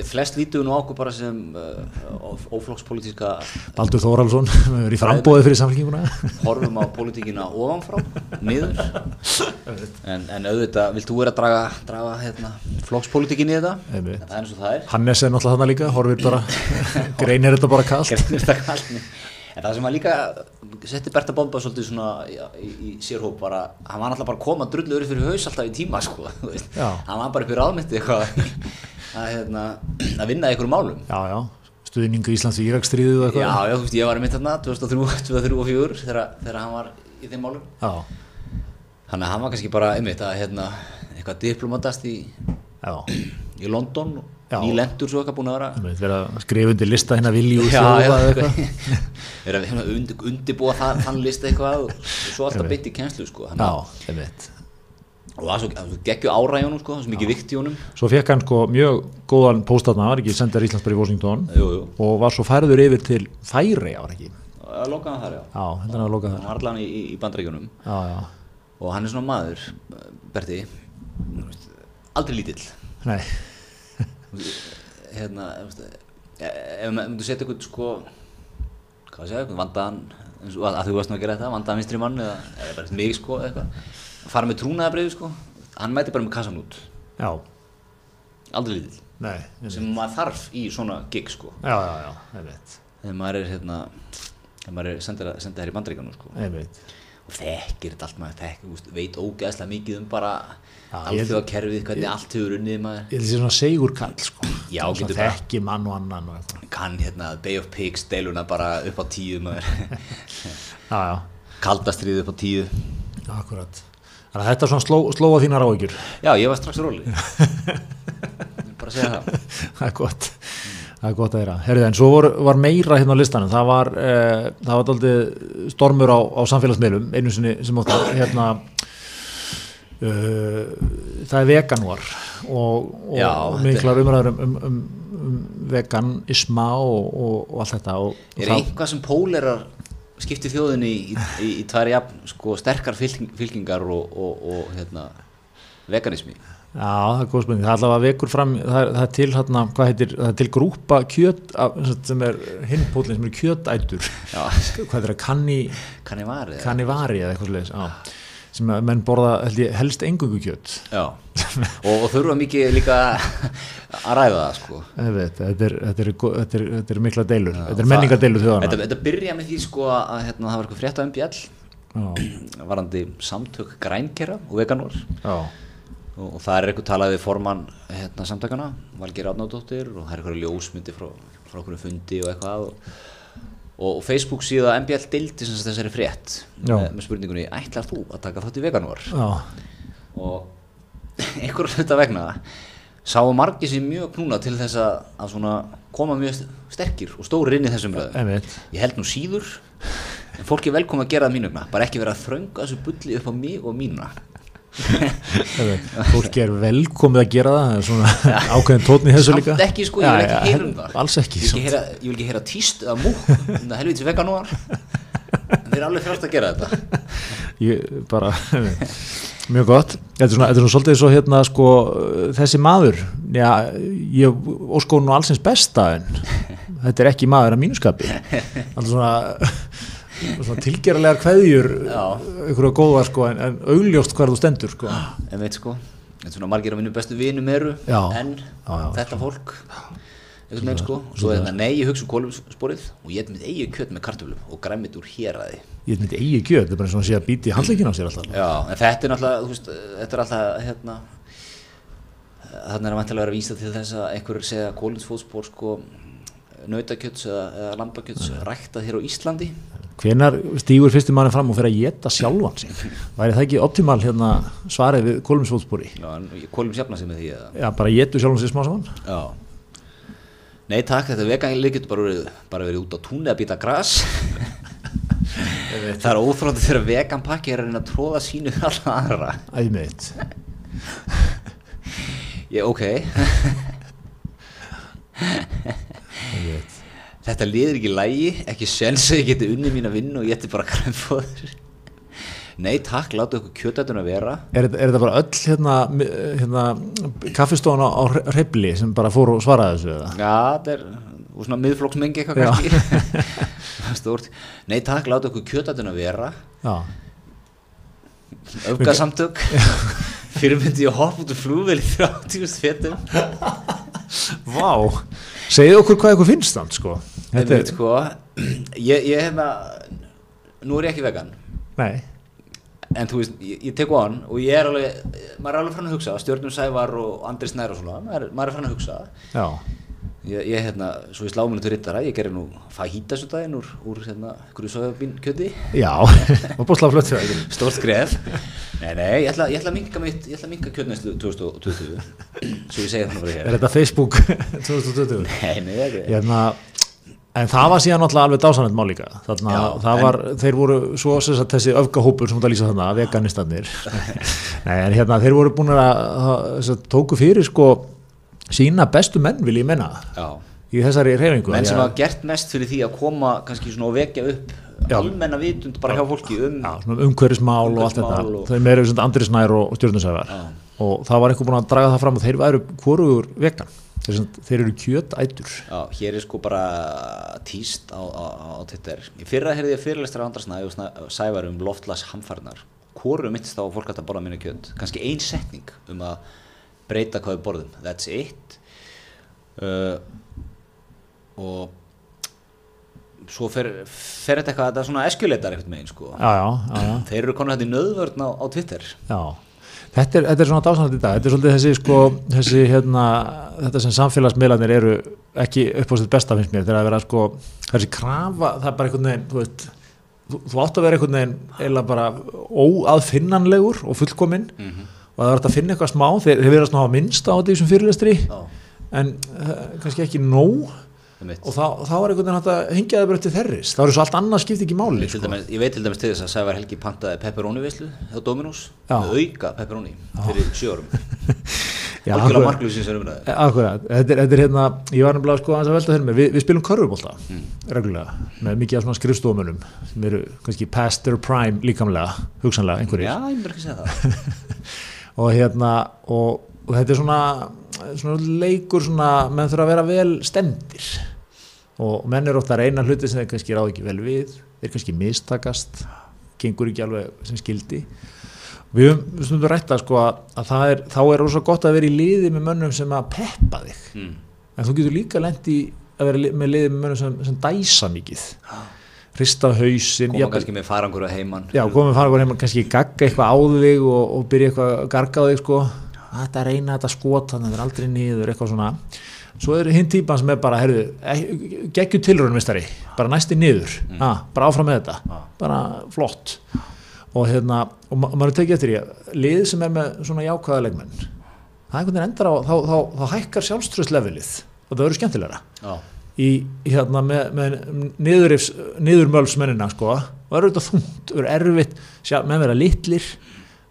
Flest lítuðu nú ákveð bara sem uh, óflokkspolítíska Baldur Þóraldsson [LAUGHS] er í frambóði fyrir samfélkinguna horfum á draga, hérna, flokkspolítikin í þetta. Einmitt. en það er eins og það er. Hannes er náttúrulega þarna líka, horfir bara [LAUGHS] greinir þetta bara kallt Greinir þetta kalt. en það sem að líka setti Berta Bomba svolítið svona í, í, í sérhóp bara, hann var náttúrulega bara að koma drullu fyrir haus alltaf í tíma sko. [LAUGHS] Já. hann var bara upp í ráðmyndi eitthvað [LAUGHS] að, hérna, að vinna í einhverjum málum. Já, já, stuðningu Íslands í Írakstríðið og Já, já, þú veist, ég var einmitt þarna 2003, 2003 og 2004 þegar, þegar hann var í þeim málum. Já, Þannig að hann var kannski bara einmitt að hérna, eitthvað diplomatast í, í London nýlendur svo eitthvað búin að vera. Skrifa undir lista hérna vilju [LAUGHS] vera hérna, und, undibúa þann list eitthvað og svo alltaf beitt í kenslu sko. Já, einmitt. Og það svo, geggju ára í honum sko, það svo mikið vikt í honum. Svo fekk hann sko mjög góðan póstatna, var ekki sendar Íslandsbæri í Washington? Jú, jú, og var svo færður yfir til Færi, var ekki? Að loka hann þar já. Já, hann var allan í, í, í bandrækjunum Já, já, og hann er svona maður, Berti. Aldrei lítill. Nei, [LAUGHS] hérna e- ef maður setja eitthvað sko hvað eitthvað vandaðan að, að þú varst nú að gera þetta, vandaðan vinstri mann eða, eða bara mig sko fara með trúnaðabrið sko. Hann mæti bara með kassan út, já, aldrei lítill. Nei sem maður þarf í svona gig sko. Já, já, já, einmitt, þegar maður er hérna þegar maður er sendir þær í bandreikanum sko. Einmitt. og þekkir þetta allt maður þekkir, veit ógeðslega mikið um bara Já, ég- alþjóða kerfið, hvernig allt hefur unnið maður. Ég held að sé svona segur kall sko. Já, getur bara- Þekki mann og annan og eitthvað. Kann hérna Bay of Pigs deiluna bara upp á tíu maður. [LAUGHS] Já, já, kaldastrið upp á tíu. Akkurat. Þannig að þetta svona sló, slóa þínar áhyggjur. Já, ég var strax róli. [LAUGHS] Bara að segja það. Það er gott Það er gott að þeirra. Herðu, en svo var, var meira hérna á listanum. Það var, uh, það var daldið stormur á, á samfélagsmiðlum, einu sinni sem ótt hérna, uh, það er veganvar og, og Já, miklar umræður um, um, um, um veganisma og, og, og allt þetta. Og, og er einhvað sem pólerar skipti þjóðinni í, í, í, í tvær jafn sko, sterkar fylking, fylkingar og, og, og hérna, veganismi Já, það er góð spurning. Það er allavega vekur fram, það það er til hérna, hvað heitir, það er til grúpa kjöt sem er hinpólinn sem er kjötætur. Já, Hvað er það, kanni, kann ég varið? kannivari eða eitthvað sliðis, já. Sem að menn borða, held ég, helst engungu kjöt. Já, og, þurfa mikið líka að ræða það sko. Veit, þetta er, þetta er, þetta er, þetta er mikla deilur, þetta er menningadeilur þjóðana. Þetta, þetta byrja með því sko að hérna, það var eitthvað frétta um bjall Já, varandi samtök grænkera og veganur já, og, það er eitthvað talað við formann hérna, samtökana, Valgeir Átnádóttir og það er eitthvað ljósmyndi frá, frá okkur fundi og eitthvað og, og, Facebook síða MBL deildi sem þessari frétt með, með spurningunni, ætlar þú að taka þátt í veganur? já, og [LAUGHS] einhverjum hluta vegna sáu margir sér mjög knúna til þess að, að svona koma mjög sterkir og stórir inn í þessum einmitt. ég held nú síður en fólk er velkom að gera það mínugna bara ekki vera að þrönga þessu bulli upp á mig og mína Fólki er velkomið að gera það, það er svona ákveðin tótni þessu samt líka. ekki sko, ég vil ekki heyra um það. Alls ekki, ég vil samt. ekki heyra, vil ekki heyra tíst eða múk um það helvítið veganúar þeir eru alveg frjást að gera þetta. Ég bara mjög gott, þetta er svona, þetta er svona svolítið svo hérna sko, þessi maður. Já, ég óskó nú allsins besta en þetta er ekki maður að mínuskapi alltaf svona, svona tilgeralegar kveðjur Já. einhverja góða sko en, en augljóst hvar þú stendur sko. En veit sko, þetta er svona margir af mínum bestu vinum eru Já. en Já, þetta fólk. Einhvern veginn sko, svo er þetta nei, ég hugsa um kólumsporið og ég er mitt eigi kjöt með kartöflum og græmit úr héræði ég veit eigi gjöð, þetta er bara svona að sé að býti í handleikin á sér alltaf. Já, en þetta er þú veist, þetta er alltaf, hérna, þannig er að vantilega vera að vísa til þess að einhverjur segja að kólinsfótspor, sko, nautakjöts eða, eða lambakjöts ræktað hér á Íslandi. Hvenar stígur fyrstu manni fram og fer að geta sjálfan sig væri það ekki optimal hérna svarið við en kólum sjafna sig með því að, já, bara getu sjálfan sig smá saman já. Nei takk, þetta veganlega getur bara verið, bara verið út á túnni að býta gras. það er óþróndið þegar veganpakki er að reyna að tróða sínu [LAUGHS] alla aðra. æmiðt Ég, ok. [LAUGHS] Þetta liður ekki lægi, ekki sens að ég geti unni mín að vinna og ég ætti bara kremfóður. Nei takk, láta okkur kjötætun að vera. Er, er þetta bara öll hérna, hérna kaffistofan á, hrefli sem bara fór og svaraði þessu? Já, þetta er svona miðflokksmengi eitthvað kannski. [LAUGHS] [LAUGHS] Stórt. Nei takk, láta okkur kjötætun að vera. Já, Öfgasamtök. [LAUGHS] Fyrirmyndi ég hopp út úr flúvel í 30 fetum. vá segið okkur hvað ykkur finnst þann sko Þetta er sko, [CLEARS THROAT] ég, ég hef með, nú er ég ekki vegan. nei, En þú veist, ég, ég tek á hann og ég er alveg, maður er alveg fann að hugsa, Stjörnum Sævar og Andri Snær og svona, maður, er- er fann að hugsa. já, Ég, ég hérna, svo ég slá mér til rittara, ég gerir nú fajita svo daginn úr, úr hérna, hverju sojabín kjöti, já [LAUGHS] og búið slá flött fyrir það stórt skref. Nei, nei, ég ætla, ég ætla að minka mitt, ég ætla að minka kjötnæslu 2020, svo ég segi þannig bara er hér. þetta Facebook [LAUGHS] 2020 Nei, nei, ekki. hérna En það var síðan náttúrulega alveg dásanett mál líka. Þannig að það var, þeir voru svo sem sagt, þessi öfgahópur sem þú ert að lýsa þarna, veganistanir [LAUGHS] Nei, en hérna þeir voru búin að, að að tóku fyrir sko sína bestu menn vil ég menna Já. í þessari reyfingu Menn sem að- hafa gert mest fyrir því að koma kannski svona og vekja upp almenna vitund bara hjá fólki um Já, svona umhverfismál og allt þetta. Og- þau meira sem Andri Snær og, Já. og það var einhver búin að draga það fram og þeir væru hvorugur vegan þeir, sem, þeir eru kjötætur Já, hér er sko bara tíst á, á, á Twitter. Fyrra heyrði ég fyrirlestra andrasnæði og Snæ- sævar um loftlas hamfarnar. Hvoru myndist þá að fólk hægt að borða minna kjönd? Kanski ein setning um að breyta hvað við borðum. That's it. Uh, og svo fer, fer þetta eitthvað, þetta er svona eskjuleitar eitthvað megin sko. Já, já, já, já Þeir eru konar þetta í nöðvörn á, á Twitter. Já, þetta er, þetta er svona dásanandi í dag, þetta er svolítið þessi sko, þessi hérna, þetta sem samfélagsmiðlarnir eru ekki upp á sitt besta finnst mér, þegar að vera sko, þessi krafa, það er bara einhvern veginn, þú veist, þú, þú átt að vera einhvern veginn eiginlega bara óaðfinnanlegur og fullkominn og það er hægt að finna eitthvað smá, þeir, þeir verðast ná að minnsta á því sem fyrirlestri, Já, en uh, kannski ekki nóg. Og þá, þá er einhvern veginn hægt að hengja það bara eftir þerris, þá er svo allt annað skipti ekki máli, sko. dæmis, ég veit til dæmis til þess að Sævar Helgi pantaði pepperoni veislu hjá Dominós með auka pepperoni fyrir [LAUGHS] Já, algjörlega marklusins er umræði Akkurat, þetta er, þetta er hérna, ég var nefnilega sko aðeins að velta fyrir mig, Vi, við spilum körfubólta Mm. reglulega, með mikið af svona skrifstofumönnum sem eru kannski past their prime líkamlega, hugsanlega einhverjir. Já, ég myndi ekki segja það. [LAUGHS] Og hérna, og og þetta er svona, svona leikur svona, menn þurfa að vera vel stemdir og menn er ofta að reyna hluti sem þeir kannski ráð ekki vel við. Þeir kannski mistakast gengur ekki alveg sem skildi við höfum stundum rætta sko að, að það er, þá er rosa gott að vera í liði með mönnum sem að peppa þig. Mm. en þú getur líka lendi að vera með liði með mönnum sem, sem dæsa mikið. Hrista hausinn koma kannski með farangur að heiman. Já, komið fara heima, kannski gagga eitthvað á þig og, og byrja eitthvað að garga á þig sko. þetta reyna þetta skot þannig að það er aldrei niður, eitthvað svona svo er hinn típan sem er bara, herðu geggju tilraunmistari, bara næsti niður. Ah, bara áfram með þetta. Ah. bara flott. Og hérna, og ma maður er tekið eftir í að lið sem er með svona jákvæða leikmenn það einhvern veginn endar á, þá, þá, þá hækkar sjálfströðslevelið og það verður skemmtilegra. Já, í hérna með, með niðurmölsmennina sko og er auðvitað þungt, er erfitt sjá, menn vera litlir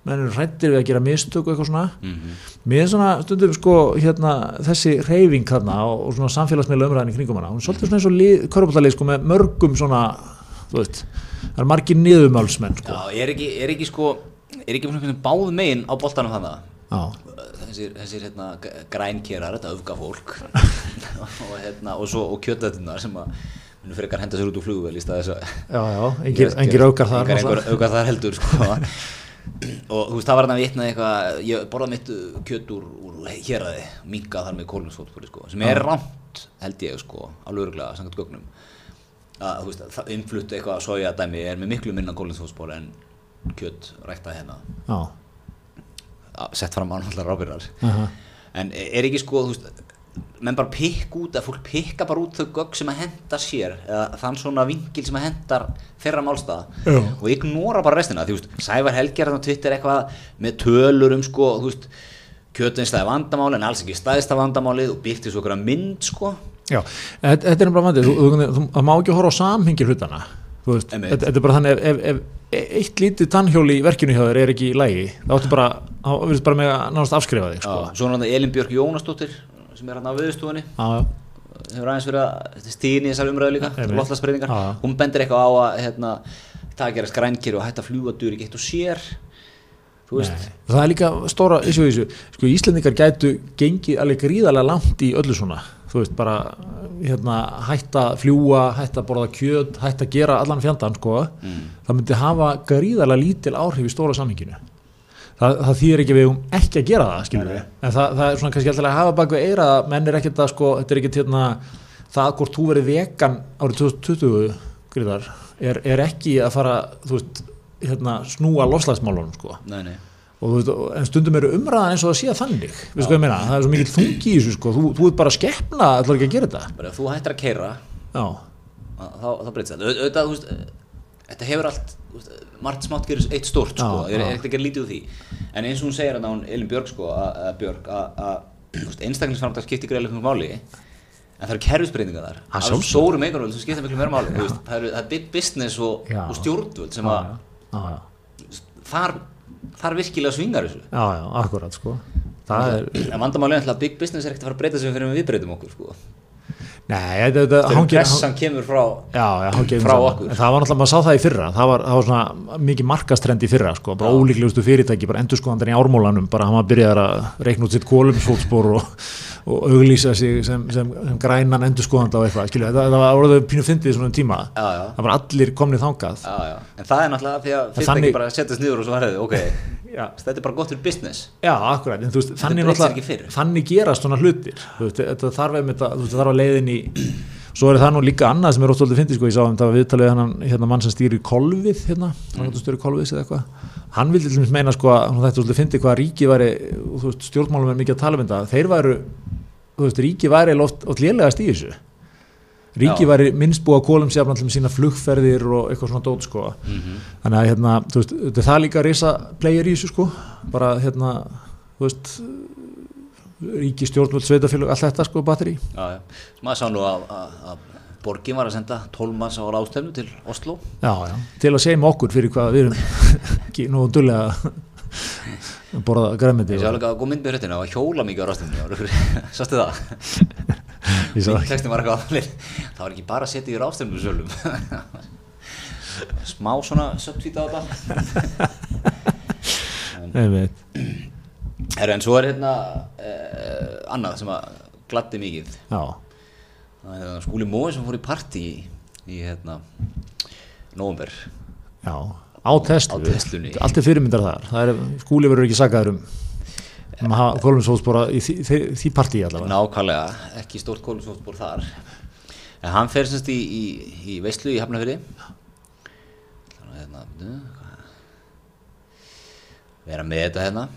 menn eru hrættir við að gera mistök og eitthvað svona. Mm mér er svona stundum sko hérna þessi reyfing þarna og, og svona samfélagsmiðla umræðin í kringum hana, hún er svolítið svona eins og lið, körbátalið sko með mörgum svona þú veist, það er margir niðurmölsmenn sko. Já er, ekki, er ekki sko er ekki svona báð megin á boltanum þannig já, þessir, þessir hérna, grænkerar, þetta öfga fólk. [LAUGHS] Og, hérna, og svo og kjötættunar sem að munu frekar henda sér út úr flugvel í stað þess að já, já, [LAUGHS] engir, engir aukar þar einhver aukar þar heldur sko. [LAUGHS] og þú veist það var hann að vitna eitthvað ég borðað mitt kjöt úr, úr héraði, minkað þar með kólunsfótspori sko, sem er rámt held ég sko, alveg örgulega sangat gögnum. Að þú veist, það innflutt eitthvað soja dæmi er með miklu minna kólunsfótspori en kjöt ræktað hérna. Já, að- sett fram ánallar rábyrjar aha, en er ekki sko, þú veist menn bara pikk út, að fólk pikka bara út þau gögn sem að henda sér eða þann svona vingil sem að hendar þeirra málstað. Já. og ignora bara restina þú veist, Sævar Helgi er þarna á Twitter eitthvað með tölur um sko, þú veist kjötinstæði vandamáli en alls ekki stæðista vandamálið og byrti svo okkur að mynd sko. Já, þetta er bara vandið, þú, má ekki horfa á samhengi hlutana, þú veist, þetta, er bara þannig ef, ef, ef eitt lítið tannhjól í verkinu hjá þér er ekki í lægi, þá áttu bara, þá sem er hann á já, hefur aðeins verið að stíðin í þessar umræðu líka já. hún bendir eitthvað á að hérna, það að gera skrænkir og hætta að fljúa dur ekki eitt og sér. Það er líka stóra, þessu, þessu, sko, Íslendingar gætu gengið alveg gríðarlega langt í öllu svona, þú veist, bara, hérna, hætta fljúa, hætta borða kjöt, hætta gera allan fjandan, sko, mm. það myndi hafa gríðarlega lítil áhrif í stóra samhenginu það, það þýðir ekki að við um ekki að gera það skilur við, en það, það er svona kannski alltaf að hafa bak við eira að menn er ekkert að sko, þetta er ekkert hérna það hvort þú verið vegan árið 2020 gríðar, er, er ekki að fara, þú veist hérna, snúa loslagsmálunum sko. Nei, nei. Og veist, en stundum eru umræðan eins og það sé þannig, við sko ég meina, það er svo mikil þungi í þessu sko, þú, þú ert bara að skeppna ætlar ekki að gera þetta. Bara þú hættir að keira þá, þá breytist þetta. Au- auðvitað, þú veist, þetta hefur allt margt smátt gerir eitt stórt sko, ég er ekkert að gera lítið úr því. En eins og hún segir að hún Elin Björk sko, að, Björk að, einstaklingsframtak skiptir greiðlega mjög máli en það eru kerfisbreytingar þar. Að af sjálfsögðu. stórum eigarvöld sem skiptir miklu meira máli það, eru, það er business og, og stjórnvöld sem að þar, þar virkilega svingar þessu. Já, já, akkurat sko. Það er, en vandamáli er að big business er ekkert að fara að breyta fyrir við breytum okkur sko. Nei, þetta, hangir- pressan kemur frá Já, já, um Frá saman. okkur. En það var náttúrulega, maður sá það í fyrra það var, það var svona mikið markastrend í fyrra sko, bara ólíklegustu fyrirtæki, bara endurskoðandan í ármólanum bara hann var byrjað að reikna út sitt kólumsfótspor og, og auglýsa sig sem, sem, sem grænan endurskoðanda og eitthvað, skilju, það, það var orðið pínu fyndið svona tíma, já, já, það var allir komnið þangað. Já, en það er náttúrulega því að fyrirtæki þannig- bara setjast niður og svo herðu, ok, [LAUGHS] þetta er bara gott fyrir business. Já akkurat, en þú veist, þannig, ekki þannig gerast svona hlutir. Veist, þetta þarf að, að leiðin í svo er það nú líka annað sem er óttóldi fyndið sko, ég sá um það viðtalið hann hérna mann sem stýrir kolvið hérna, hann mm. stýrir kolvið eða eitthvað, hann vildi til dæmis meina sko að þetta óttóldi fyndið hvað ríki væri þú veist, stjórnmálum er mikið að tala um þetta þeir væru, þú veist, ríki væri oft, oft lélegast í þessu ríki Já. væri minnst búið að kólum sér til sína flugferðir og eitthvað svona dót sko mm -hmm. þannig að hérna, þú veist, það líka risa player í þessu sko, bara hérna þú veist ríki stjórnvöld, sveitafélag, allt þetta sko batteri, já, já. Maður sá nú að, að, að borgin var að senda 12 manns á ráðstefnu til Oslo já, já, til að segja okkur fyrir hvað við erum [LAUGHS] ekki nú dullega að borða græmiti ég sé alveg að góð mynd með hrettina og hjóla mikið á ráðstefnu [LAUGHS] sástu það? [LAUGHS] ég sá ekki, var það var ekki bara að setja í ráðstefnu sölum smá svona subtweet á þetta. Einmitt. Herru, Herru, en svo er hérna uh, annað sem að gladdi mikið. Já, Það er hérna skúli Mói sem fór í partí í, í hérna Nóvember. Já á Tesla, Á Teslunni. allt er fyrirmyndar þar. Það er, skúli verður ekki sagaður um um að hafa kólumsóðsbóra í því, því, því partíi allavega. Nákvæmlega, ekki stórt kólusóftból þar. En hann fer semst í, í, í veislu í Hafnafyrði Þannig að hérna bíddu, hvað? Vera með þetta hérna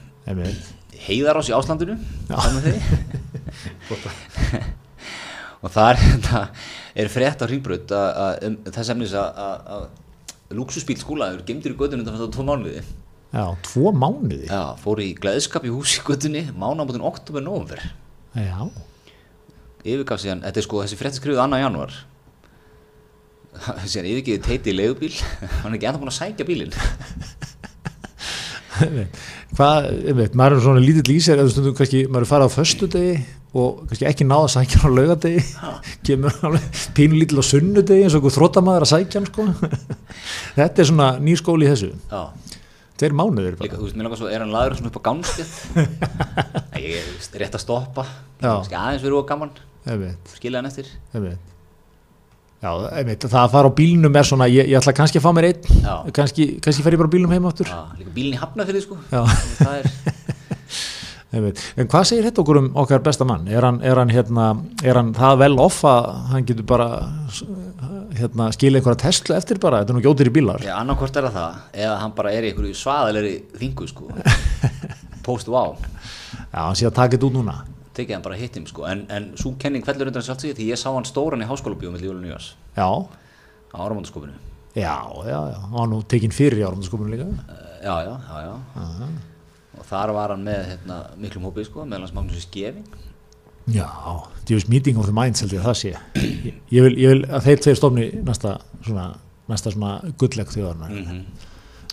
Einmitt. Heiðarás í Áslandinu. [LAUGHS] [LAUGHS] Og þar hérna, er frétt á hringbröð um, þess efnis að- lúksusbíl skúlaður gemdur í göttunum þannig að það tvo mánuði. Já, tvo mánuði? Já, fór í gleðskap í hús í göttunni mánabótin oktober november já, yfirgaf síðan, þetta er sko þessi frétti skrifuð annar januar síðan yfirgiði teiti í leigubíl. [LAUGHS] Hann er ekki ennþá búin að sækja bílinn. Hvað, einmitt, maður er svona lítill í sér eða stundum kannski, maður er farið á föstudegi og kannski ekki náða að sækja hann á laugadegi [LAUGHS] kemur alveg pínu lítill á sunnudegi eins og einhver þróttamaður að sækja hann sko. [LAUGHS] Þetta er svona ný skóli í þessu. Já, tveir mánuðir líka, þú veist, mér langar svo er hann laður svona upp á gangstjöð [LAUGHS] ég er rétt að stoppa. Kannski aðeins verið og gaman. Skilja hann eftir. Einmitt Já, einmitt, það að fara á bílnum er svona, ég, ég ætla kannski að fá mér einn, Já. kannski, kannski fer ég bara á bílnum heim áttur. já, líka bílinn í hafnafyrði sko Já. það er, [LAUGHS] Einmitt. En hvað segir þetta okkur um okkar besta mann? Er hann, er hann, hérna, er hann það vel off að hann getur bara hérna, skilja einhverja Tesla eftir bara, þetta er nú gjótir í bílar. já, annarkvort er það eða hann bara er í einhverju svaðalegri þingu sko [LAUGHS] post wow Já, hann sé að taka þetta út núna. Tekið hann bara hitt him sko. En, en svo kenning fellur undan sjálft sig því ég sá hann stóran í háskóla bíó með Júlun Nýjás Já, á áramöndaskopinu já, já, já, hann var nú tekinn fyrir í áramöndaskopinu líka. já, já, já, já. og þar var hann með hérna, miklum hópið sko meðal hans Magnús Skefing Já, djúvis meeting of the minds held ég að það sé. Ég, ég, vil, ég vil að þeir tveir stofni næsta svona, næsta svona gullleg þjóðarnar. mm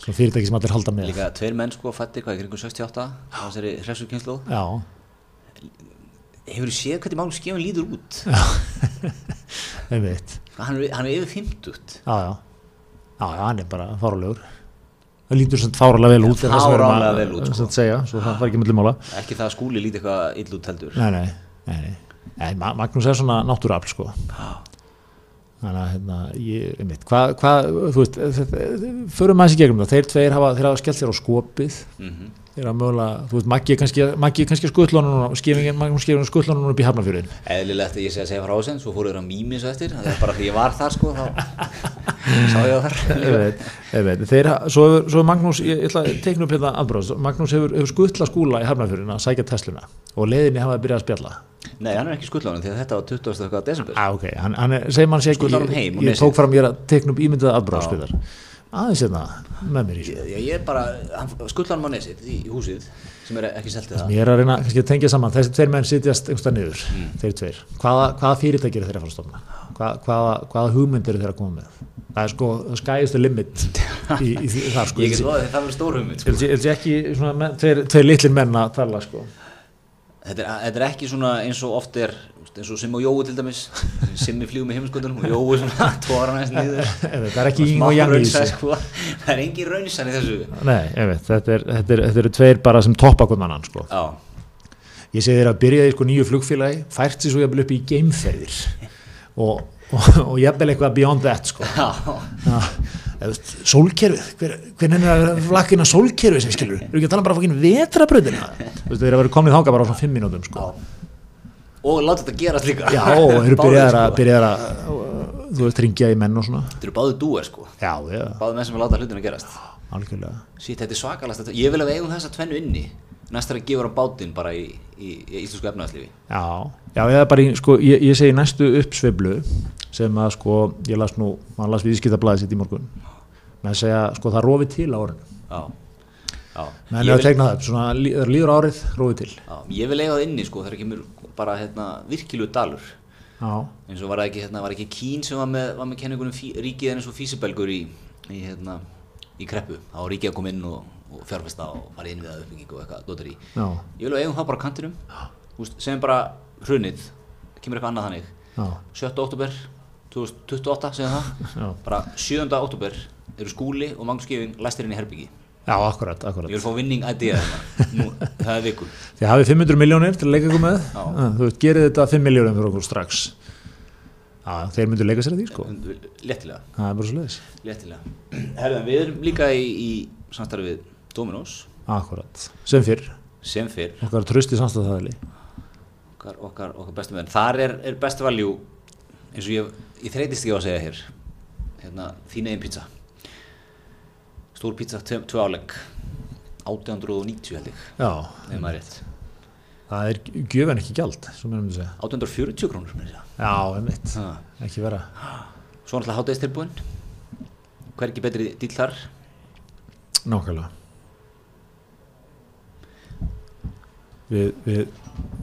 Svona fyrirtæki sem allir halda með. líka tveir menn sko fættir hvað í kringum 68 á þessari hressukynslu Já, hefur þú séð hvernig Magnús Skefing lítur út [LAUGHS] einmitt. hann er, hann er yfir 50 Já, já. Já, já, hann er bara fáralegur. Það lítur sem fáralega vel út. Fáránlega vel út, sko. segja, það ekki ekki það að skúli líti eitthvað ill út heldur Nei, nei, nei, nei. nei Ma- Magnús er svona náttúrafl, sko. Þannig að, hérna, ég, einmitt, hvað, hvað, þú veist, förum aðeins í gegnum það. Þeir tveir hafa, þeir hafa skellt sér á skopið. mm Þeir hafa mögulega, þú veist, Maggi er kannski, Maggi er kannski skuttlónun og skefingin, Magnús skefingin skuttlónun upp í Hafnafjörðin. eðlilegt að ég sé að segja frá þess svo fóru þeir að mými svo eftir það er bara því ég var þar sko þá sá ég það þar Einmitt, einmitt. Þeir, ha- svo, hefur, svo hefur Magnús, ég, ég ætla að teikna upp hérna aðbróðs, Magnús hefur, hefur skuttla skúla í Hafnarfjörðin að sækja Tesluna og leiðinni hafa að byrja að spjalla. nei hann er ekki skuldlánum því að þetta var 20. eitthvað desember Ah, ok, hann, hann er, er. Aðeins hérna, með mér í þessu. ég, ég er bara skuldlánum á nesið í, í húsið sem er ekki seltið það Ég er að reyna kannski að tengja saman, þessi tveir menn sitjast einhverstað niður, Mm. þeir tveir. Hvaða, hvaða fyrirtæki eru þeir að fara að stofna? Hvaða, hvaða, hvaða hugmynd eru þeir að koma með? Það er sko, það skæðist limit [LAUGHS] í, í, því þar sko. ég get loðið það verður stór hugmynd sko. ég- ég ekki svona tveir, tveir litlir menn að tala sko. Þetta, er, þetta er ekki svona eins og oft er eins og Simmi og Jói til dæmis. Simmi flýgur með heimskundunum og Jói svona [LAUGHS] tóra eins niður. [LAUGHS] Það er ekki yng og yang í þessu. sko. það er engin raunsæn í þessu. Nei, veit, þetta, er, þetta, er, þetta eru tveir bara sem toppa hvern annan sko. ég segi þér að byrja í sko, nýju flugfélagi fært sér svo jafnvel upp í geimferðir. [LAUGHS] Og, og, og jafnvel eitthvað beyond that sko. Sólkerfið hver, hvernig er að flakkina sólkerfið sem skilur? Eru ekki að tala bara fokkin vetrabröðina Þú veist, þeir eru að vera komnið þáka bara á svona fimm mínútum sko. og láta þetta gerast líka. Já, og eru byrjaðar að, sko. byrjaðar að þú veist, ringja í menn og svona. Þetta eru báðu dúer sko. Já, já, báðu menn sem vil láta hlutina gerast. Algjörlega. Sýtt, þetta er svakalast þetta. Ég vil að við eigum þessa tvennu inni. Næstar að gefa á bátinn bara í, í, í íslensku efnaðslífi Já, já, ég, bara, í- sko, ég, ég segi næstu uppsveiflu sem að sko, ég las nú, maður las viðskiptablaðið sitt í morgun að segja, sko, það rofi til á já. menn Ég er að tegna það svona líður árið, rofi til. Já Ég vil eiga það inni sko þegar kemur bara hérna, virkilegu dalur. Já, eins og var það ekki, hérna, var ekki Kín sem var með, var með kenningunum fí, ríkið er eins og físibelgur í, í, hérna, í kreppu. Þá var ríkið að koma inn og, og fjárfesta og fara inn við að uppbyggingu og eitthvað já, Ég vil að eigum það bara kantinum. Úst, sem bara hrunið. Kemur eitthvað annað þannig. Já, 7. oktober 2028 segja það. Já, bara 7. oktober eru skúli og Magnús Geving læstir inn í herbyggi Já, akkurat, akkurat. Ég vil fá winning idea þarna. Nú, það er viku. [LAUGHS] Þið hafið 500 miljónir til að leika ykkur með, Já. Ah, þú veist, gerið þetta 5 miljónir fyrir okkur strax. Já, þeir myndu leika sér að því, sko. Léttilega, Það er bara svo leiðis. léttilega. Herðan, við erum líka í, í samstarfi við Dominos, Akkurat. Sem fyrr, sem fyrr, okkar trösti samstæðaðali. okkar, okkar, okkar bestu menn. Þar er, er best value, eins og ég, ég þreytist ekki á að segja hér, hérna, þín eigin pizza. Stór pizza, tvö, tvö álegg, 1890 held ég, ef maður er rétt. það er gjöfin ekki segja. 840 krónur. Já, einmitt, Ha. ekki vera. Svo náttúrulega hátæðistilbúin, hver ekki betri dýl þar? Nákvæmlega. Við, við,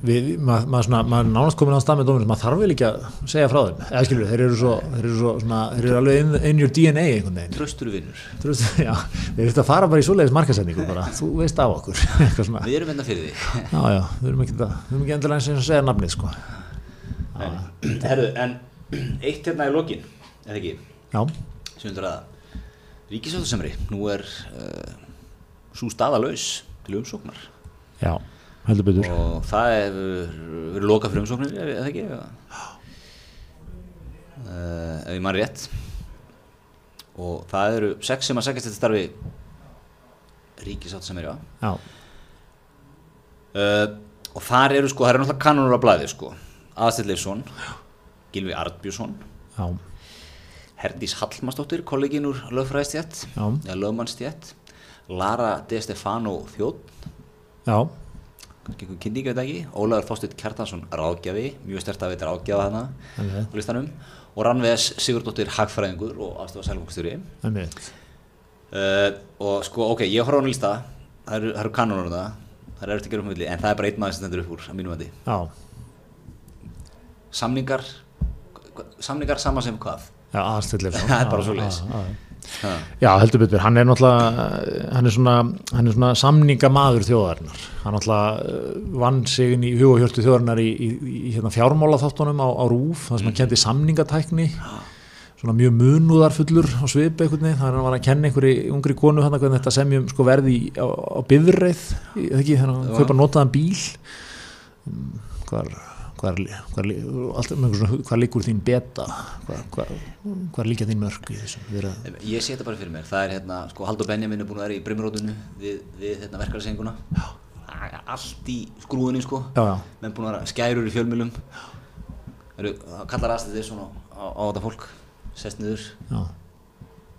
við, maður mað svona, maður nánast komin á stað með dóminus, maður þarf vel ekki að segja frá þeim. Eða skilur, þeir eru svo, þeir eru svo, svona, þeir eru alveg in, in your DNA einhvern veginn. Tröstur vinnur. Þú veist, [LAUGHS] já, þeir eru að fara bara í svoleiðis markasendingu bara, þú veist af okkur. [LAUGHS] Við erum hérna fyrir því. Já, já, við erum ekki, ekki endilega eins og segja nafnið, sko. Herðu, en eitt hérna í lokin, eða ekki, sem við ræða. Ríkisáttusemri, nú er uh, svo staðalaus til umsóknar já. Og það hefur verið lokað fyrir umsóknir, eða ekki? Uh, ef ég mann rétt. Og það eru sex sem að segjast þetta starfi ríkisáttusemri, já. Já, Uh, og þar eru sko, það eru náttúrulega kanonur á blæði sko Aðstill Leifsson Gilvi Arnbjörnsson já, Herdís Hallmarsdóttir, kollegin úr lögfræðistjætt Já. eða lögmannstjætt Lara De Stefano Þjótt já, kannski einhver kynning veit ekki Ólafur Þorsteinn Kjartansson ráðgjafi. Mjög stert að veita ráðgjafa hana Alveg. á listanum. Og Rannves Sigurdóttir hagfræðingur og aðstofa sælfókstjóri uh, og sko, ok, ég horfa á hann lista. Það eru, eru kanonur það er eftir að gera um milli en það er bara einn maður sem stendur upp úr að mínu vandi Já, samningar samningar sama sem hvað? Já, aðstillir. [LAUGHS] Það er bara svoleiðis. Ha. Já, heldur betur, hann er náttúrulega hann er svona, hann er svona samningamaður þjóðarinnar, hann náttúrulega uh, vann sig inn í hug og hjörtu þjóðarinnar í, í, í hérna fjármála þáttunum á, á RÚF, það sem hann kendi samningatækni. Svona mjög munúðarfullur á svip einhvern veginn, þannig að hann var að kenna einhverju ungri konu hann hvernig þetta semjum sko verði á, á bifreið, eða ekki, þannig að hann kaupa notaðan bíl. Um, hvar hvar líkur þín beta? Hvar líka þín mörg ég sé þetta bara fyrir mér það er hérna, sko Haldur Benjamin er búin að vera í brimrótunu við, við hérna, verkarsenguna allt í skrúðinni sko. Já, já, menn búin að vera skærur í fjölmjölum það kallar aðstæðið svona á, á þetta fólk sest niður. Já.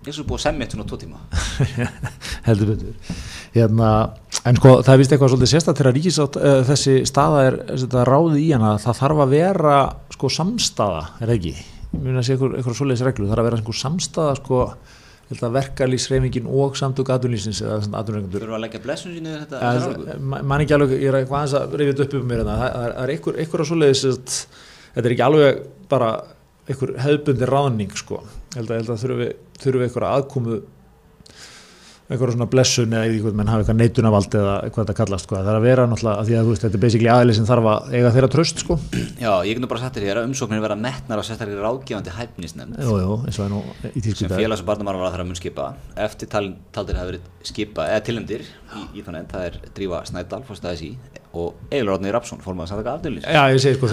Ég er svo búin að semja þetta svona tvo tíma. [LAUGHS] Heldur betur. Hérna, en sko það er vist eitthvað svolítið sérstætt þegar ríkisátt uh, þessi staða er ráðið í hana það þarf að vera sko samstaða er ekki, ég mun að sé eitthvað, eitthvað svoleiðis reglu, það þarf að vera einhver samstaða sko verkalýsreifingin og samtök atvinnlýsins eða atvinnlýsingur þurfa að leggja blessun sínu yfir þetta mann ekki alveg, ég er eitthvað aðeins að rifja þetta upp um mér hérna. það það er einhver, einhver að svoleiðis þetta er ekki alveg bara einhver hefðbundi ráðning sko. ég held að, ég held að þurfi, þurfi einhver aðkomu einhver svona blessun eða eitthvað menn hafa eitthvað neitunavald eða eitthvað þetta kallast sko. það er að vera náttúrulega, að því að þú veist, þetta er basically aðli sem þarf að eiga þeirra tröst sko. já, ég get nú bara sagt þér hér að umsóknir vera metnar á sérstaklega ráðgefandi hæfnisnefnd. Jú, jú, eins og það er nú í tísku sem félags- og barnamálar þarf að mun skipa. Eftir tal, taldir hafa verið skipa eða tilhendir í, í þannig það er Drífa Snædal, og Egil Róðni Rapsson, formaður já, ég segi sko,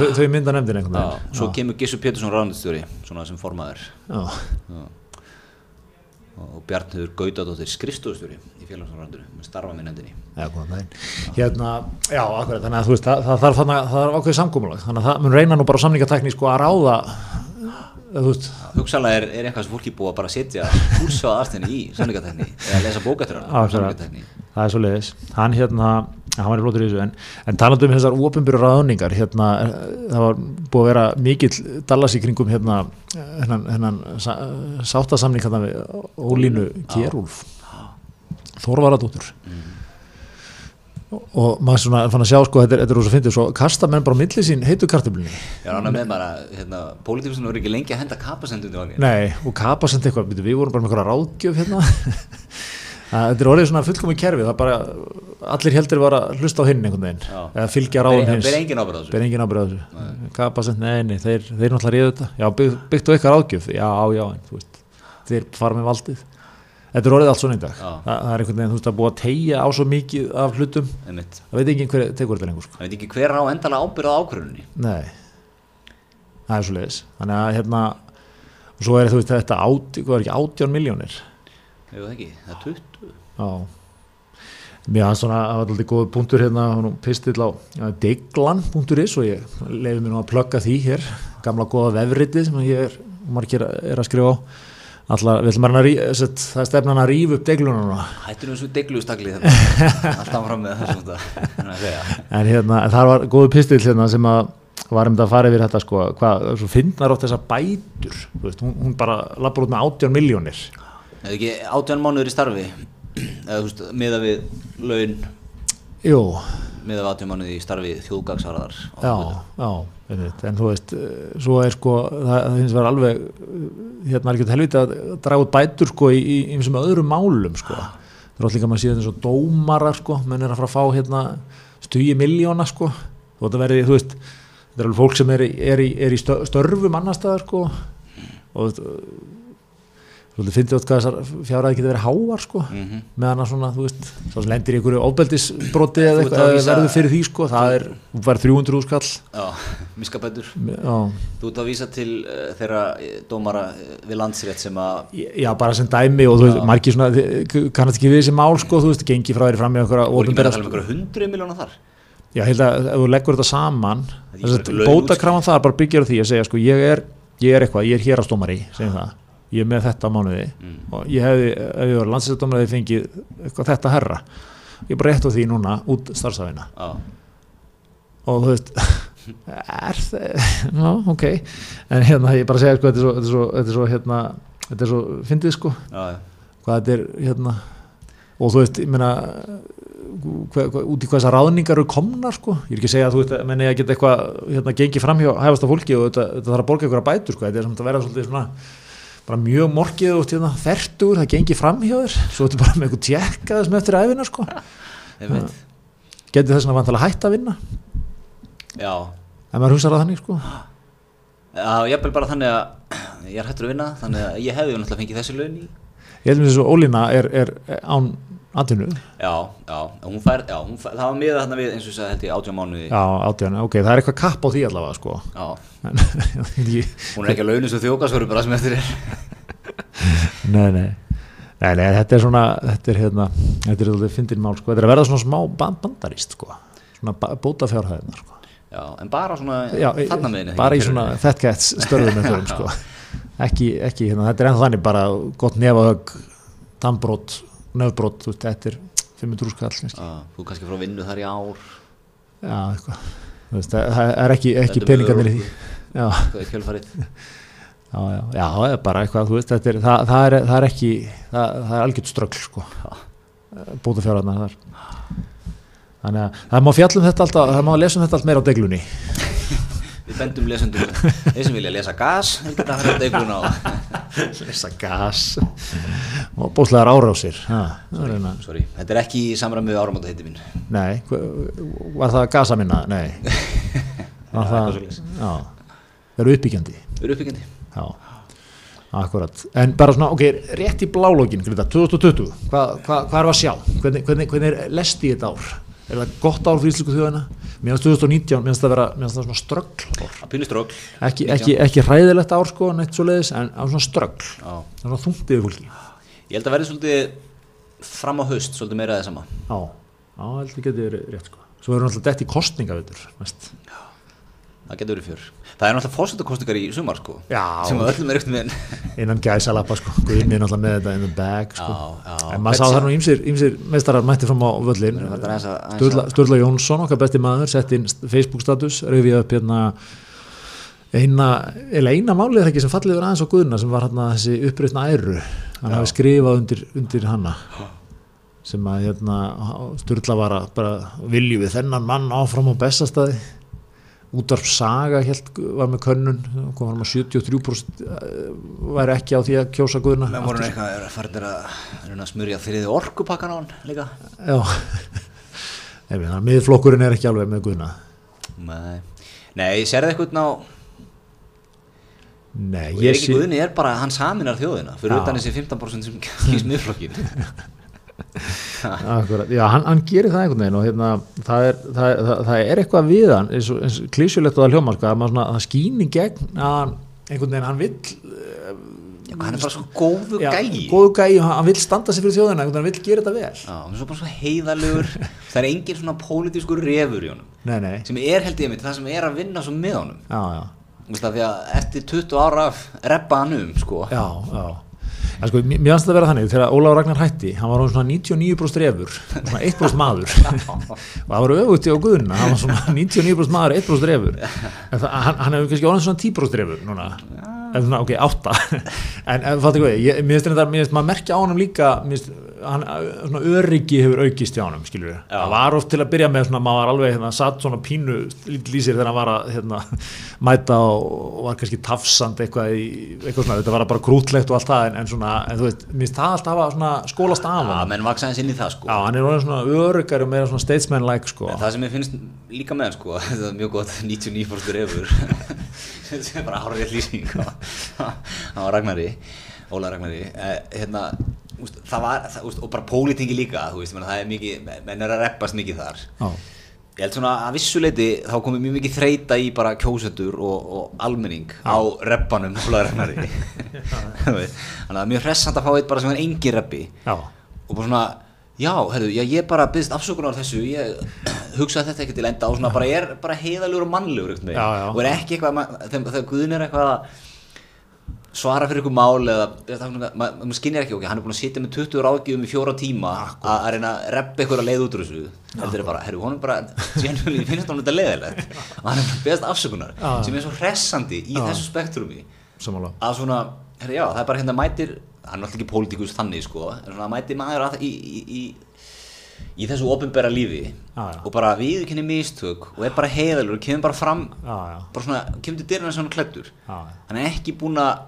svo kemur Gissur Pétursson ráðnistjóri sem formaður. Já, Já. Og Bjarnhur Gautadóttir skrifstofustjóri í félagsmálarandinu með starfa með nefndinni. Já. Hérna, já, akkurat, þannig að þú veist, það, það þarf þarna, það þarf ákveðið samkómulag, þannig að það mun reyna nú bara samningatekní sko að ráða, hugsalega er, er eitthvað sem fólki búið að bara setja kúrsa á aðstinni í samlingatekni eða lesa bókættur akkurat, það er svo leiðis. Hann hérna, hann var í flótur í þessu, en, en talandi um þessar ópenbyrju ráðningar, hérna, það var búið að vera mikill dallas í kringum hérna, hennan, hennan sa, sáttasamning hérna við Ólínu Kjærúlf, Þorvaradóttur. og maður svona fann að sjá sko þetta er, er rosa fyndið. Svo kasta menn bara á milli sín heitu kartöflunni. Ég er ánað með bara hérna, pólitíkusinu voru ekki lengi að henda kapasendum til vagnin nei og kapa sem eitthvað við vorum bara með eitthvað ráðgjöf hérna. að þetta er orðið svona fullkomi kerfi það bara allir heldur var að hlusta á hinn einhvern veginn eða fylgja ráðum hins. ber engin ábyrð á þessu. Ber engin ábyrð á þessu. Kapa sem, nei, nei, þeir, þeir náttúrulega ríðu þetta. Já, bygg, byggt á eitthvað ráðgjöf. Já, já, en þú veist þeir fara með valdið. Þetta er orðið allt svona í dag. Já. Þa, það er einhvern veginn, þú veist, að búa að tegja á svo mikið af hlutum, einmitt. Það veit ekki hver tekur þetta lengur sko. Það veit ekki hver á það er að hérna er er veit ekki, það er 20 Já. Mér aðeins svona, það var alltaf góð punktur hérna, pistill á ja, deglan.is og ég leiði mér nú að plugga því hér, gamla góða vefriti sem ég er, margir er að skrifa á. Alltaf, við ætlum að set, það stefnan að rífa upp deglununa Hættur um svo deglustagli þetta [LAUGHS] Alltaf fram með þessum þetta að segja. en hérna, það var góðu pistill hérna sem að var um þetta að fara yfir þetta sko, hvað, svo finnar átt þessar bætur, veist, hún, hún bara lappar út með 18 miljónir Eða ekki átján mánuður í starfi eða þú veist, miða við laun. Jú, miða við átján mánuði í starfi þjóðgagsaraðar já, já, einmitt, en þú veist, eh, svo er sko, það, það finnst vera alveg, eh, hérna er ekki helviti að draga út bætur sko í, einsum öðrum málum sko, það er alltaf líka að maður síðan eins og dómarar sko, menn er að fara að fá hérna stugi miljóna sko, þú veist, þetta er alveg fólk sem er, er, í, er í stö- störfum annar staðar sko, og Svolítið finnst ég átt hvað þessar fjárhæði getur verið háar sko, Mhm. meðan að svona, þú veist, svo sem lendir í einhverju ofbeldisbroti eða eitthvað, að eða vísa- verður fyrir því sko, það er, þú fær 300 skall, Já, miskabætur. Já, Þú ert að vísa til uh, þeirra eh, dómara eh, við landsrétt sem að já, bara sem dæmi og þú veist, margir svona, kannast ekki við þessi mál sko, þú veist, gengi frá þeirri fram í einhverja voru ekki með að tala um einhverja hundru miljóna þar? Já, held að ef þú leggur þetta saman, Það þess að laun bótakrafan það bara byggjar á því að segja, sko, ég er, ég er eitthvað, ég er hérastómari, segjum það, ég er með þetta mánuði. Mm. og ég hefði, ef ég var landsinsdómari, hefði fengið eitthvað þetta herra, ég er bara rétt á því núna út starfsafina Já, og þú veist, [LAUGHS] er það, [LAUGHS] já, ok, en hérna, ég bara segja, sko, þetta er svo, þetta er svo, þetta er svo, hérna, þetta er svo, fyndið, sko, já, já, hvað þetta er hérna og þú veist, ég meina hva, hva, út í hvað þessar ráðningar eru komnar sko, ég er ekki að segja að þú veist að menna ég að geta eitthvað hérna gengið fram hjá hæfasta fólki og þetta, þetta þarf að borga einhverja bætur sko, þetta er samt að vera svolítið svona bara mjög morgið og hérna, þertur það gengið fram hjá þér, svo þetta bara með eitthvað tjekka þessum eftir æfina sko. Veit getið þess að vantilega hætta að vinna? Já, ef maður hugsaður að þannig sko. Já, ég er bara þannig að ég er hættur að vinna þannig að ég hefði náttúrulega fengið þessi laun í. Ég held með þess að Ólína er, er án atvinnu, Já, já, hún fær, já, hún fær, það var miðað þarna við eins og þess að held ég átján mánuði. Já átján ok, það er eitthvað kapp á því allavega sko. Já, en, [LAUGHS] ég, hún er ekki að launu svo þjókasvöru bara sem eftir er. [LAUGHS] Nei, nei. Nei, nei, þetta er svona, þetta er hérna, þetta er alveg fyndin mál, sko, þetta er að verða svona smá ban- bandaríst, sko, svona bóta fjárhæðina, sko. Já, en bara svona þarna meðinu bara í svona með þau, [LAUGHS] sko. Ekki, ekki, hérna, þetta er ennþá þannig bara gott nefahögg, tannbrót, nefbrót, þú veist, þetta er 500 skall. Já, þú kannski frá vinnu þar í ár Já, eitthvað. Veist, það það er ekki, ekki er peningarnir í því. Hvað er kjölfarið [LAUGHS] já, já, já, það er bara eitthvað, veist, er, það, það er, það er ekki, það, það er algjört ströggl, sko. bóta fjárhæðna þar þannig að það má fjallum þetta alltaf það má lesa um þetta allt meira á deglunni [LAUGHS] Við bendum lesendum þeir sem vilja lesa gas þeir geta að fyrir deglun á. [LAUGHS] Lesa gas. Og bóðslegar árásir. Ha, það eina- Sorry, þetta er ekki í samræmi við áramóta heiti mín. Nei, var það gasa minna? nei. [LAUGHS] Var það, eitthvað já, það eru uppbyggjandi? Við erum uppbyggjandi. Já, akkurat. En bara svona, ok, rétt í blálógin 2020, hvað hva, hva er að sjá? Hvernig, hvernig, hvernig er lest í þetta ár? Er það gott ár fyrir íslensku þjóðina mér finnst 2019, mér finnst það vera mér finnst það svona ströggl Að strókl ekki, ekki, ekki hræðilegt ár sko, neitt svo leiðis, en svona ströggl svona þungt yfir fólki. Ég held að verði svolítið fram á haust svolítið meira það sama. Já, já, heldur getur verið rétt sko. Svo erum alltaf dett í kostningavitur næst. Það getur verið fjör Það er náttúrulega fórsetakostingar í sumar sko Já. sem öllum er ekkert með [LAUGHS] innan gæsa lappa sko, Guðni er alltaf með þetta in the bag sko. Já, já. en maður sá það nú ímsir, ímsir meistarar mætti fram á völlin Þetta aðeins að- aðeins Sturla, Jónsson, okkar besti maður sett inn Facebook status, reyfið upp hérna eina, eða eina málið er ekki sem fallið verið aðeins á Guðna sem var hérna þessi uppbreytna æru hann hafi skrifað undir, undir hana sem að hérna Sturla var að bara vilju við þennan mann áfram á bestastæði útvarp saga hélt, var með könnun kom hann með 73% eh, væri ekki á því að kjósa Guðna Menn voru eitthvað er að fara reyna að smurja þriði orkupakkan á hann líka. Já. [LAUGHS] Miðflokkurinn er ekki alveg með Guðna. Nei, Nei sérðu eitthvað ná Nei, ég Eiríki sé Guðni er bara, hann saminar þjóðina fyrir utan þessi 15% sem [LAUGHS] kýrst miðflokkin [LAUGHS] Akkurat, já, hann, hann gerir það einhvern veginn og hérna, það, er, það, er, það, það er eitthvað við hann eins og eins klísjulegt og það hljómar sko, svona, það skýn í gegn að einhvern veginn, hann vill Já, hann er bara svo góðu já, gæi. góðu gæi, hann hann vill standa sig fyrir þjóðina hann vill gera þetta vel. Já, hann er svo bara svo heiðalegur [LAUGHS] það er engin svona pólitískur refur í honum. Nei, nei, sem er held ég mitt það sem er að vinna svo með honum. Já, já. Það því að eftir 20 ára reppa hann um sko Já, já. Já, sko, mér fannst þetta að vera þannig þegar Ólafur Ragnar hætti, hann var svona 99% refur, svona 1% maður. Og það var í á Guðuna hann var svona 99% maður, 1% refur. En það, hann, hann hefur kannski orðin svona 10% refur núna, en svona, ok, 8 [LAUGHS] en, en fattu hvað, ég, mér finnst þetta mér finnst maður merkja á honum líka mér finnst, hann, svona öryggi hefur aukist hjá honum skilur við, Já. það var oft til að byrja með svona, maður var alveg, hérna, satt svona pínu lýsir þegar hann var að, hérna, [LAUGHS] mæta og, og var kannski tafsand eitthvað í, eitthvað svona, þetta var bara krútlegt og allt það, en, en svona, en þú veist, mér finnst það alltaf að svona skólast af Já, hann, menn vaksa hans inn í það sko. Já, hann er svona öryggari og meira svona statesman-like, sko. En það sem ég finnst líka með hann sko [LAUGHS] það er mjög gott 99% refur. [LAUGHS] Sem er bara hárið lýsing. Á á Ragnari Óla Ragnari. Eh, hérna, úst, það var, það, úst, og bara pólitingi líka veist, menn, það er mikið, menn er að reppast mikið þar. Já, ég held svona að vissuleiti þá komið mjög mikið þreita í bara kjósendur og, og almenning á reppanum [LAUGHS] [LAUGHS] Þú veist, þannig að það er mjög hressand að fá eitt bara sem er engin reppi. Og bara svona já, herru, já, ég bara byggðist afsökunar á þessu, ég hugsaði þetta ekki til enda og svona bara er bara heiðalegur og já. og er ekki eitthvað þegar Guðin er eitthvað að svara fyrir ykkur mál eða eða- ma- maður skinnir ekki, ok, hann er búin að sitja með 20 ráðgjöfum í fjóra tíma að reyna að reppa ykkur að leið út úr þessu. Heldur er bara, herru, hún er bara genuinely, finnst hann þetta leiðilegt og hann er bara beðast afsökunar já. sem er svo hressandi í Já. þessu spektrumi. Samanlega að svona, herri, já, það er bara hérna mætir hann er alltaf ekki pólitíkus þannig sko. En svona mætir maður að, í, í, í, í þessu opinbera lífi Já, já. og bara viðurkenni mistök og er bara heiðalur og kemur bara fram já, já, bara svona, kemur til dyrna sem hann er klæddur. Já, já. hann er ekki búinn að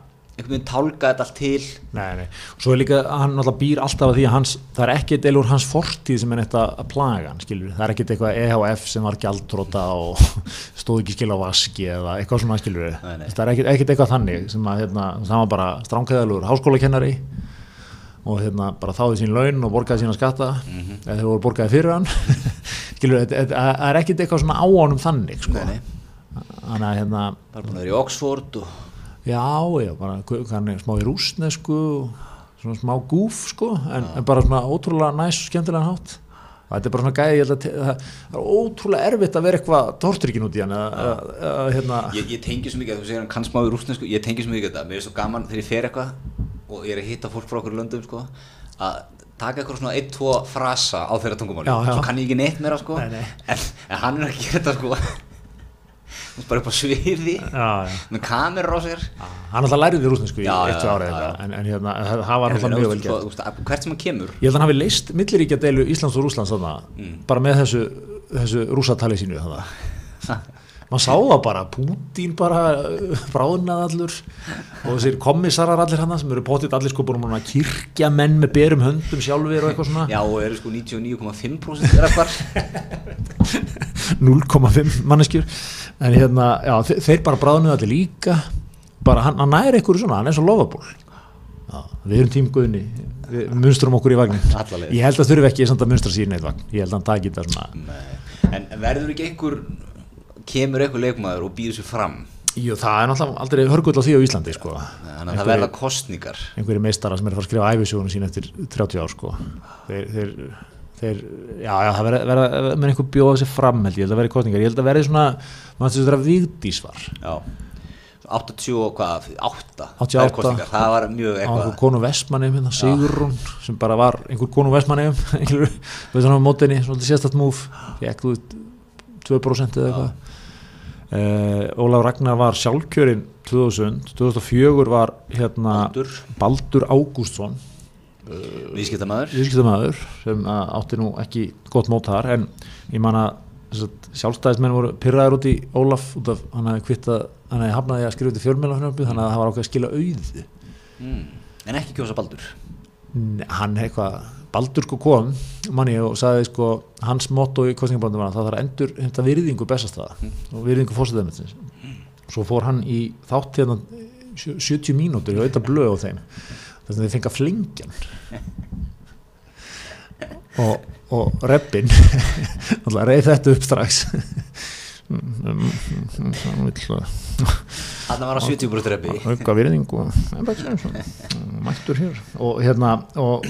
einhvern veginn tálka þetta allt til. Nei, nei, og svo er líka, hann náttúrulega býr alltaf að því að hans, það er ekkert úr hans fortíð sem er neitt að plaga hann, skilur það er ekkert eitthvað EHF sem var gjaldróta og [LAUGHS] stóð ekki skil á vaski eða eitthvað svona, skilur Nei, nei. það er ekkert, ekkert eitthvað þannig sem að, hérna, það var bara stránkæðalur háskólakennari og hérna bara þáði sín laun og borgaði sína skatta Mhm. eða þeir voru borgaði fyrir hann. [LAUGHS] Skilur, það er ekkert eitthvað svona á honum þannig, sko. Nei, þannig hérna bara búinn að vera í Oxford og Já, já, bara er smá í rúsnesku svona smá gúf sko, en, en bara svona ótrúlega næs og skemmtilega hátt þetta er bara svona gæði, ég held að það það er ótrúlega erfitt að vera eitthvað tortryggin út í hann að, að, að, hérna, ég, ég tengi svo mikið, þú segir hann kann smá í rústnesku ég tengi svo mikið þetta, mér er svo gaman þegar ég fer eitthvað og ég er að hitta fólk frá okkur löndum sko, að taka eitthvað svona 1-2 frasa á þeirra tungumáli svo kann ég ekki neitt meira sko. Nei, nei. En, en hann er að gera þetta sko bara upp á sviði. Með kamerur á sér. Hann alltaf læriði rúsnesku í eitt, ára en, en hérna, það var alltaf mjög vel gert. hvert sem hann kemur. Ég held að hann hafi leist milliríkja deilu Íslands og Rúslands Mm. bara með þessu, þessu rússatali sínu [LAUGHS] maður sá það bara, Pútín bara uh, bráðnað allur og þessir kommissarar allir hann sem eru potið allir sko búin að kirkja menn með berum höndum sjálfur og eitthvað svona. Já, og eru sko 99,5% þeirra hvar [LAUGHS] 0,5 manneskjur en hérna, já, þe þeir bara bráðnuð allir líka bara hann, hann næri eitthvað svona, hann er svo lofaból við erum tímguðni við munstrum okkur í vagnin Alla leið. ég held að þurfi ekki að munstra síðan eitt vagn ég held að hann taki þetta svona Nei. En verður ekki einhver kemur einhver leikmaður og býður sér fram Jú, það er náttúrulega aldrei hörgull á því á Íslandi sko. Þannig að það verða kostningar einhverju meistara sem er að fara að skrifa æfisögunum sín eftir 30 ár sko. þeir, þeir, þeir já, já, það verða, verða með einhver bjóða sér fram held ég, held að verði kostningar, ég held að verði svona maður þess að vera vigdísvar Já. 80 og hvað, 8 88. kostningar, það var mjög á einhver eitthvað konu Vestmanneum hérna, Sigrún, sem bara var einhver konu Vestmanneum [LAUGHS] einhver, við þannig á mótinni, svolítið sérstætt múf fekk þú veist, 2% eða eitthvað. Uh, Ólaf Ragnar var sjálfkjörinn 2000, 2004 var hérna Baldur, Baldur Ágústsson viðskiptamæður viðskiptamæður sem að átti nú ekki gott mót þar en ég man að sjálfstæðismenn voru pyrraður út í Ólaf út af hann hefði kvittað, hann hefði hafnaði að skrifa út í fjölmjölafnöfnum þannig að það var ákveð að skila auði mm. En ekki kjósa Baldur? Nei, hann eitthvað Baldur sko kom manni og sagði sko hans motto í kostningabandum var að það þarf að endur heimta virðingu bestastæða og virðingu fórsetæðumetsins svo fór hann í þátt hérna sjö- 70 mínútur í auðvitað blöð á þeim þess að þeir fengi að flengjan. Og, og reppin alltaf reyð þetta upp strax. Hann Þannig var að 70 brútt reppi auka virðing og mættur hér. Og hérna og,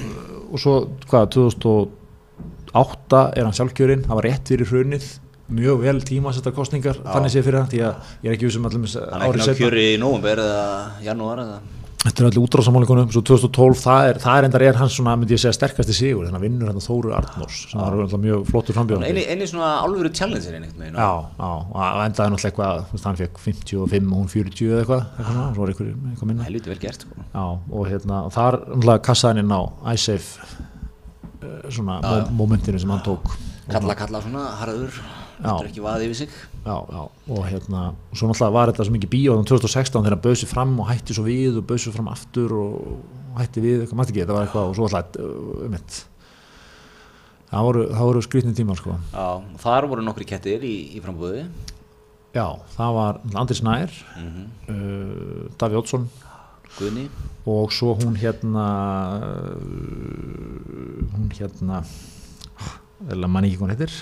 og svo hvað 2008 er hann sjálfkjörinn. Það var rétt fyrir hrunið. Mjög vel tíma að setja kostningar þannig sé fyrir hann því að ég er ekki vissum allir Hann er ekki ná kjöri í nóvumber eða janúar eða Þetta er allir útráðsamáleikunum, svo 2012 það er, það er endar er hans svona, myndi ég segja, sterkasti sigur. Þannig að vinnur hérna Þóru Arnórs sem var alltaf mjög flottur frambjóðandi. Einu, einu svona alvöru challenge er einhvern veginn Já, já, og endaði náttúrulega eitthvað, þú veist, hann fekk 55 og hún 40 eða eitthvað, eitthvað svo var eitthvað, eitthvað minna. Helviti vel gert sko. Já, og hérna, þar náttúrulega kassaði hann inn á iSafe eh, svona mo momentinu sem hann tók. Kalla kalla svona, harður. Þetta er ekki vaðið yfir sig Já, já, og hérna, og svo náttúrulega var þetta svo mikið bíó þannig 2016 þegar hann bauð sér fram og hætti svo við og bauð sér fram aftur og hætti við, eitthvað, maður ekki, þetta var eitthvað og svo alltaf, um mitt. Það voru, voru skrýtni tímar sko. Já, þar voru nokkri kettir í, í frambúði Já, það var Andris Nær mm uh, Daví Ótsson Guðni. Og svo hún hérna uh, hún hérna eða mann ekki hvað hún heitir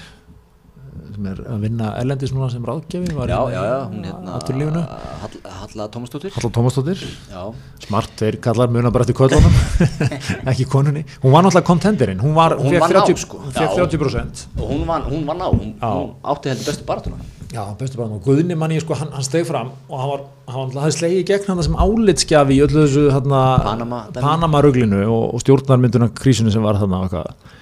sem er að vinna erlendis núna sem ráðgjafi var Já, hérna já, í hérna. Hall, Halla Tómasdóttir. Halla Tómasdóttir. Já, smart, þeir kallar muna bara eftir kvöldunum [LAUGHS] ekki konunni, hún var náttúrulega kontenderinn, hún var, Hún fékk vann á, 30, sko. hún fékk Já. 30% og hún vann, hún vann á. Hún, hún átti heldur bestu baratuna já, bestu bara, og Guðni manni, sko, hann, hann steg fram og hann var, hann var, hann slegið gegn hann sem álitskjafi í öllu þessu hérna, Panama. Panama-ruglinu og, og stjórnarmynduna krísinu sem var þarna og eitthvað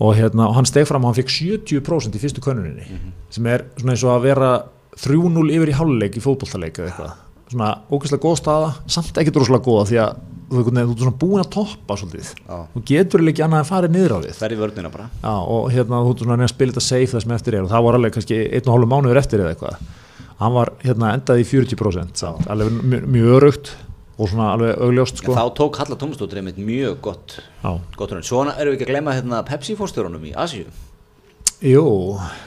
og hérna, hann steg fram og hann fekk 70% í fyrstu könnuninni Mhm. sem er svona eins og að vera 3-0 yfir í háluleik í fótbolltaleik eða eitthvað. Svona ógeðslega góð staða, samt ekki droslega góða því að þú, þú, þú ert svona búin að toppa svolítið, Já. þú getur ekki annað en farið niður á því Fer í vörnina bara. Já, og hérna þú ert svona að reyna að spila þetta safe það sem eftir er. Og það var alveg kannski einn og hálfu mánuður eftir eða eitthvað. Hann var hérna endaði í 40% samt, alveg mjög örugt og svona alveg augljóst sko. Þá tók Halla Tómasdóttir einmitt mjög gott gott raun Svona erum við ekki að glemma hérna Pepsi fórstjórunum í Asíu. Jú,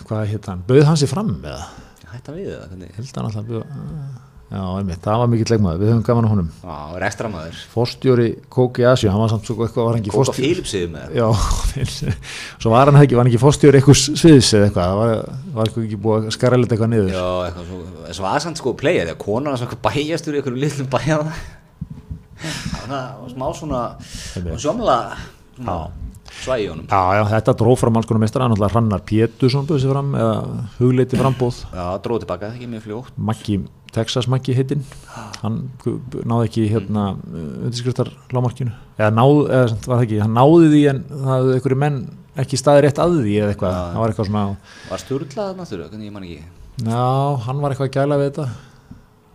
hvað heit hann? Bauð hann sér fram eða? Hætta við það, held hann alltaf bauð Já, einmitt, það var mikill leikmaður, við höfum gaman á honum. Já, það er ekstra maður Forstjóri Kóki Asju, hann var samt svo eitthvað var hann ekki Kóka forstjóri? Philipsið með Já, [LAUGHS] svo var hann ekki, var hann ekki forstjóri eitthvað sviðs eða eitthvað, það var, var eitthvað ekki búið að skara eitthvað niður? Já, eitthvað svo Svo aðsamt sko að playa því að konan er svona bæjastur í einhverjum litlum bæjaða Það var smá svona Sjómla Svæði í honum. Já, já, þetta dróð fram alls konar meistara, náttúrulega Hrannar Pétursson bauð sér fram, eða hugleiti frambóð, Já, dróði tilbaka, ekki mjög fljótt. Maggi, Texas Maggi hittinn, hann náði ekki hérna undirskriftar lámarkinu, eða náði, eða var það ekki, hann náði því en það hafði einhverju menn ekki staði rétt að því eða eitthvað, það var eitthvað svona, Var sturlað náttúrulega, hvernig ég man ekki. Já, hann var eitthvað að gæla við þetta,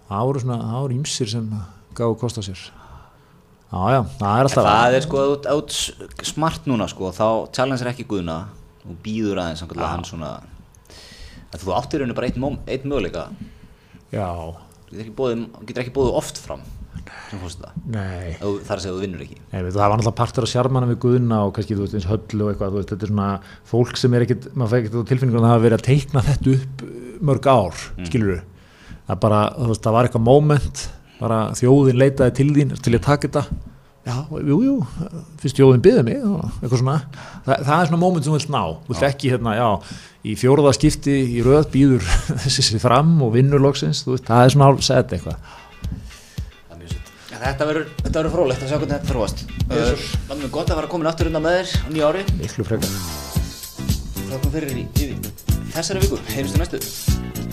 það voru svona, það voru ímsir sem gáðu kost á sér. Já, já, það er alltaf það er sko, þú ert smart núna sko, þá challenge er ekki guðna. Og býður aðeins samkvæmlega hann svona að þú áttir henni bara eitt, eitt möguleika. Já, þú getur ekki bóðið, oft fram sem fórst það, nei þú- þar að segja að þú vinnur ekki. Nei, veit, það var náttúrulega partur af sjarmana við Guðna og kannski, þú veist, eins höllu og eitthvað, veist, þetta er svona fólk sem er ekkit, maður fæ ekkit á tilfinningunum að það hafa verið að teikna þetta upp uh, mörg ár, mm. skilur það bara, þú veist, það var eitthvað moment, bara þjóðin leitaði til þín til að taka þetta, já, jú, jú, fyrst þjóðin byggði mig eitthvað svona, það, það er svona moment sem þú vilt ná, þú vilt ekki, hérna, já, í fjóruða skipti í röð býður [LAUGHS] þessi fram og vinnur loksins, veist, það er svona hálf sett eitthvað. Þetta verður, frólægt að sjá hvernig þetta þróast. Uh, Það er gott að vera komin aftur undan með þér á nýja ári. Miklu frekar. Þakkum fyrir í, í þessari viku. Heyrjumstu næstu.